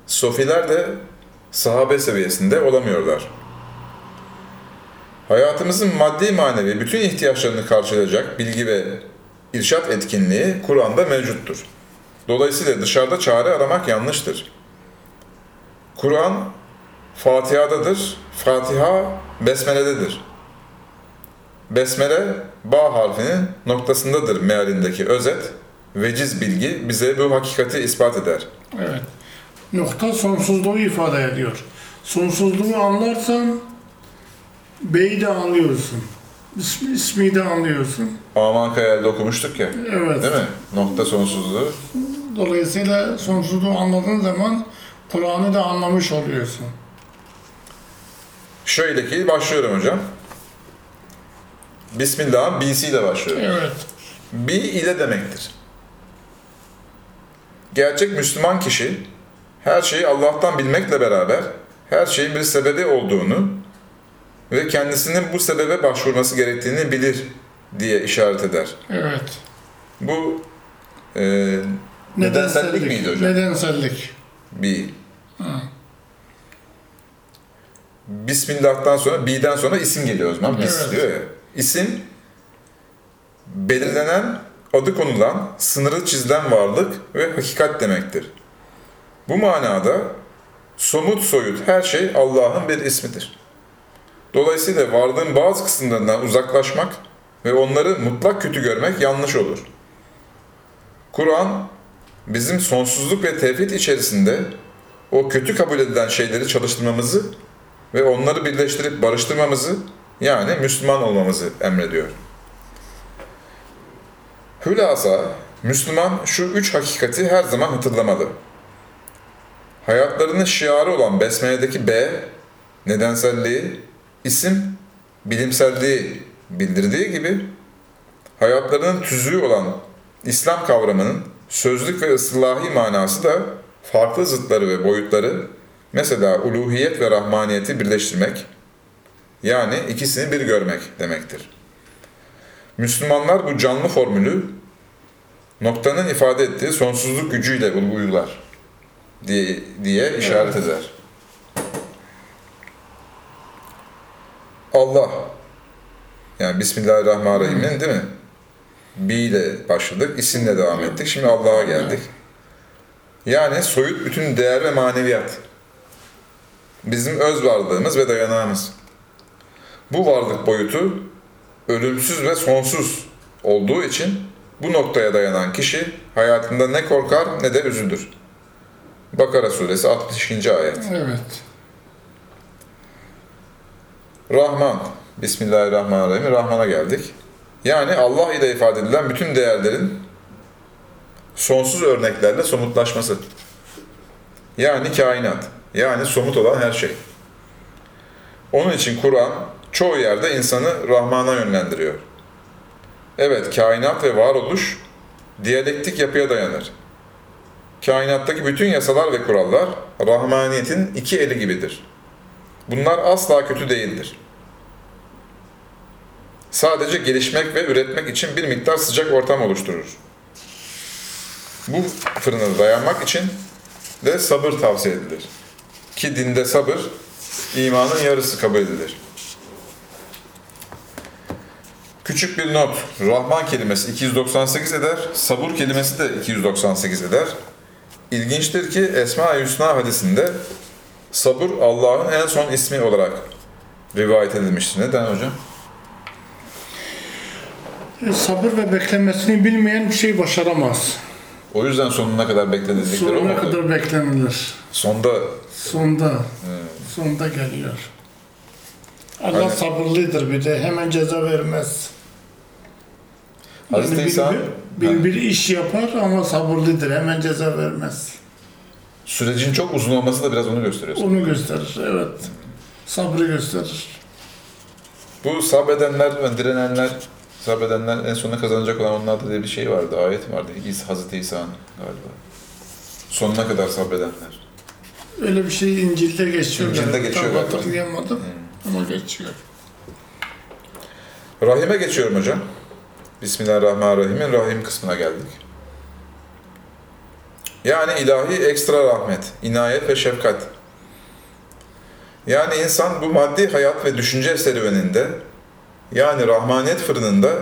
sofiler de sahabe seviyesinde olamıyorlar. Hayatımızın maddi manevi bütün ihtiyaçlarını karşılayacak bilgi ve irşat etkinliği Kur'an'da mevcuttur. Dolayısıyla dışarıda çare aramak yanlıştır. Kur'an Fatiha'dadır, Fatiha Besmele'dedir. Besmele, ba harfinin noktasındadır mealindeki özet, veciz bilgi bize bu hakikati ispat eder. Evet. Nokta sonsuzluğu ifade ediyor. Sonsuzluğu anlarsan B'yi de anlıyorsun. İsmi, ismi de anlıyorsun. Aman Kayal'de okumuştuk ya, Evet. değil mi? Nokta sonsuzluğu. Dolayısıyla sonsuzluğu anladığın zaman Kur'an'ı da anlamış oluyorsun. Şöyle ki başlıyorum hocam. Bismillah'ın B'si ile başlıyorum. Evet. Bi ile demektir. Gerçek Müslüman kişi her şeyi Allah'tan bilmekle beraber her şeyin bir sebebi olduğunu ve kendisinin bu sebebe başvurması gerektiğini bilir diye işaret eder. Evet. Bu e, nedensellik miydi hocam? Nedensellik. Bi. Bismillah'tan sonra, B'den sonra isim geliyor o zaman. Bis Evet. diyor ya. İsim, belirlenen, adı konulan, sınırı çizilen varlık ve hakikat demektir. Bu manada somut soyut her şey Allah'ın bir ismidir. Dolayısıyla varlığın bazı kısımlarından uzaklaşmak ve onları mutlak kötü görmek yanlış olur. Kur'an bizim sonsuzluk ve tevhid içerisinde o kötü kabul edilen şeyleri çalıştırmamızı ve onları birleştirip barıştırmamızı yani Müslüman olmamızı emrediyor. Hülasa Müslüman şu üç hakikati her zaman hatırlamalı. Hayatlarının şiarı olan Besmele'deki B, nedenselliği, isim, bilimselliği bildirdiği gibi hayatlarının tüzüğü olan İslam kavramının sözlük ve ıslahi manası da farklı zıtları ve boyutları mesela uluhiyet ve rahmaniyeti birleştirmek yani ikisini bir görmek demektir. Müslümanlar bu canlı formülü noktanın ifade ettiği sonsuzluk gücüyle uygular diye, diye işaret eder. Allah yani Bismillahirrahmanirrahim'in değil mi? Bi ile başladık, isimle devam ettik. Şimdi Allah'a geldik. Yani soyut bütün değer ve maneviyat. Bizim öz varlığımız ve dayanağımız. Bu varlık boyutu ölümsüz ve sonsuz olduğu için bu noktaya dayanan kişi hayatında ne korkar ne de üzülür. Bakara suresi 62. ayet. Evet. Rahman. Bismillahirrahmanirrahim. Rahman'a geldik. Yani Allah ile ifade edilen bütün değerlerin sonsuz örneklerle somutlaşması. Yani kainat. Yani somut olan her şey. Onun için Kur'an çoğu yerde insanı Rahman'a yönlendiriyor. Evet, kainat ve varoluş diyalektik yapıya dayanır. Kainattaki bütün yasalar ve kurallar Rahmaniyet'in iki eli gibidir. Bunlar asla kötü değildir. Sadece gelişmek ve üretmek için bir miktar sıcak ortam oluşturur. Bu fırına dayanmak için de sabır tavsiye edilir. Ki dinde sabır, imanın yarısı kabul edilir. Küçük bir not. Rahman kelimesi 298 eder, sabur kelimesi de 298 eder. İlginçtir ki Esma-i Hüsna hadisinde sabır Allah'ın en son ismi olarak rivayet edilmiştir. Neden hocam? E, Sabır ve beklemesini bilmeyen bir şey başaramaz. O yüzden sonuna kadar bekledikleri Sonuna olmadı. kadar beklenilir. Sonda Sonda, sonda geliyor. Allah Aynen. sabırlıdır bir de hemen ceza vermez. Hazreti bir, İsa- bir, bir, bir iş yapar ama sabırlıdır hemen ceza vermez. Sürecin çok uzun olması da biraz onu gösteriyor. Onu gösterir evet. Sabrı gösterir. Bu sabredenler ve direnenler, sabredenler en sonunda kazanacak olan onlarda diye bir şey vardı, ayet vardı. İsa, Hazreti İsa'nın galiba. Sonuna kadar sabredenler. Öyle bir şey İncil'de geçiyor. İncil'de geçiyor tam hatırlayamadım ama geçiyor. Rahim'e geçiyorum hocam. Bismillahirrahmanirrahim'in Rahim kısmına geldik. Yani ilahi ekstra rahmet, inayet ve şefkat. Yani insan bu maddi hayat ve düşünce serüveninde, yani rahmaniyet fırınında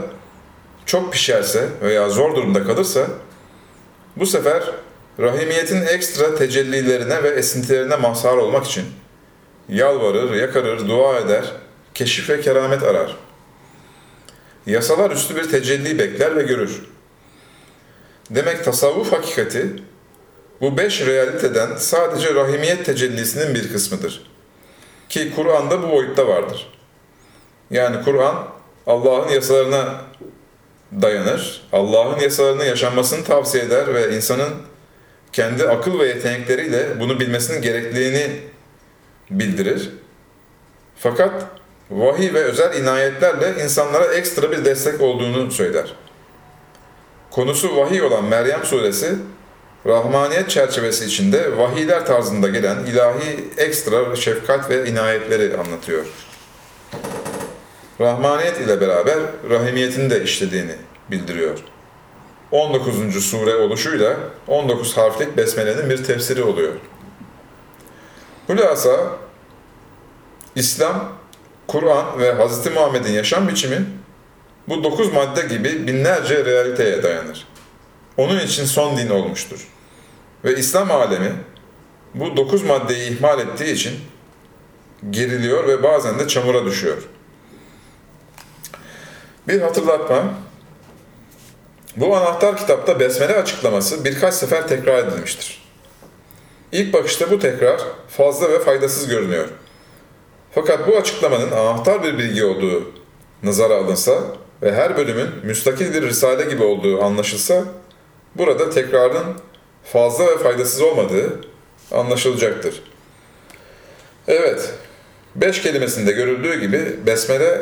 çok pişerse veya zor durumda kalırsa, bu sefer rahimiyetin ekstra tecellilerine ve esintilerine mazhar olmak için yalvarır, yakarır, dua eder, keşif ve keramet arar yasalar üstü bir tecelli bekler ve görür. Demek tasavvuf hakikati bu beş realiteden sadece rahimiyet tecellisinin bir kısmıdır. Ki Kur'an'da bu boyutta vardır. Yani Kur'an Allah'ın yasalarına dayanır, Allah'ın yasalarının yaşanmasını tavsiye eder ve insanın kendi akıl ve yetenekleriyle bunu bilmesinin gerekliliğini bildirir. Fakat vahiy ve özel inayetlerle insanlara ekstra bir destek olduğunu söyler. Konusu vahiy olan Meryem suresi, Rahmaniyet çerçevesi içinde vahiyler tarzında gelen ilahi ekstra şefkat ve inayetleri anlatıyor. Rahmaniyet ile beraber rahimiyetini de işlediğini bildiriyor. 19. sure oluşuyla 19 harflik besmelenin bir tefsiri oluyor. Hülasa, İslam Kur'an ve Hz. Muhammed'in yaşam biçimi bu dokuz madde gibi binlerce realiteye dayanır. Onun için son din olmuştur. Ve İslam alemi bu dokuz maddeyi ihmal ettiği için geriliyor ve bazen de çamura düşüyor. Bir hatırlatma. Bu anahtar kitapta besmele açıklaması birkaç sefer tekrar edilmiştir. İlk bakışta bu tekrar fazla ve faydasız görünüyor. Fakat bu açıklamanın anahtar bir bilgi olduğu nazara alınsa ve her bölümün müstakil bir risale gibi olduğu anlaşılsa, burada tekrarın fazla ve faydasız olmadığı anlaşılacaktır. Evet, beş kelimesinde görüldüğü gibi besmele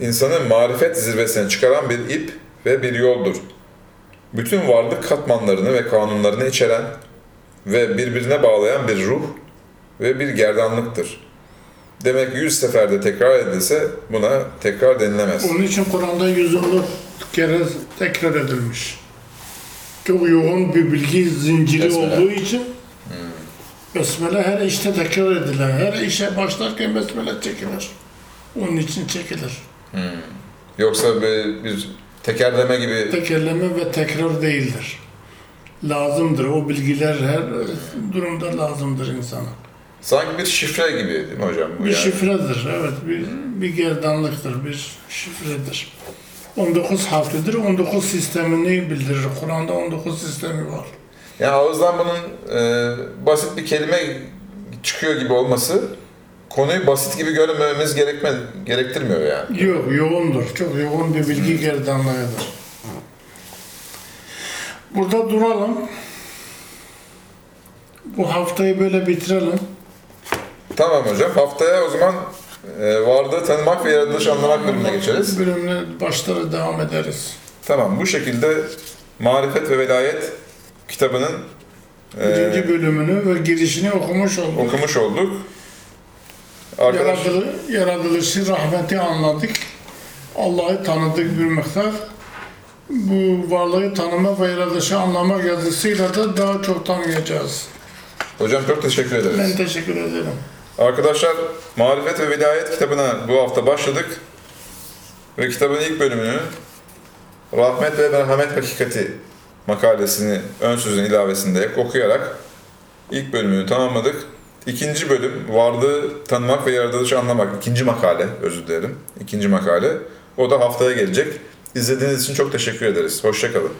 insanın marifet zirvesine çıkaran bir ip ve bir yoldur. Bütün varlık katmanlarını ve kanunlarını içeren ve birbirine bağlayan bir ruh ve bir gerdanlıktır. Demek yüz seferde tekrar edilse buna tekrar denilemez. Onun için Kur'an'da 114 kere tekrar edilmiş. Çok yoğun bir bilgi zinciri Besmele. olduğu için Besmele her işte tekrar edilir. Her işe başlarken besmele çekilir. Onun için çekilir. Yoksa bir, bir tekerleme gibi Tekerleme ve tekrar değildir. Lazımdır. O bilgiler her durumda lazımdır insana. sanki bir şifre gibi değil mi hocam? bu Bir yani? şifredir. Evet. Bir, bir gerdanlıktır. Bir şifredir. 19 harflidir. 19 sistemini bildirir. Kur'an'da 19 sistemi var. Yani ağızdan bunun e, basit bir kelime çıkıyor gibi olması konuyu basit gibi görmememiz gerekme, gerektirmiyor yani. Yok, yoğundur. Çok yoğun bir bilgi gerdanlığıdır. Burada duralım. Bu haftayı böyle bitirelim. Tamam hocam. Haftaya o zaman e, varlığı tanımak ve yaratılış anlamak bölümüne geçeriz. Bölümüne başları devam ederiz. Tamam. Bu şekilde Marifet ve Velayet kitabının e, Birinci bölümünü ve girişini okumuş olduk. okumuş olduk. Arkadaş, Yaratılı, yaratılışı, rahmeti anladık. Allah'ı tanıdık bir miktar. Bu varlığı tanıma ve yaratılışı anlamak yazısıyla da daha çok tanıyacağız. hocam çok teşekkür ederiz. Ben teşekkür ederim. Arkadaşlar Marifet ve Velayet kitabına bu hafta başladık. Ve kitabın ilk bölümünü Rahmet ve Merhamet Hakikati makalesini ön sözün ilavesinde okuyarak ilk bölümünü tamamladık. İkinci bölüm varlığı tanımak ve yaratılışı anlamak. İkinci makale özür dilerim. İkinci makale. O da haftaya gelecek. İzlediğiniz için çok teşekkür ederiz. Hoşçakalın.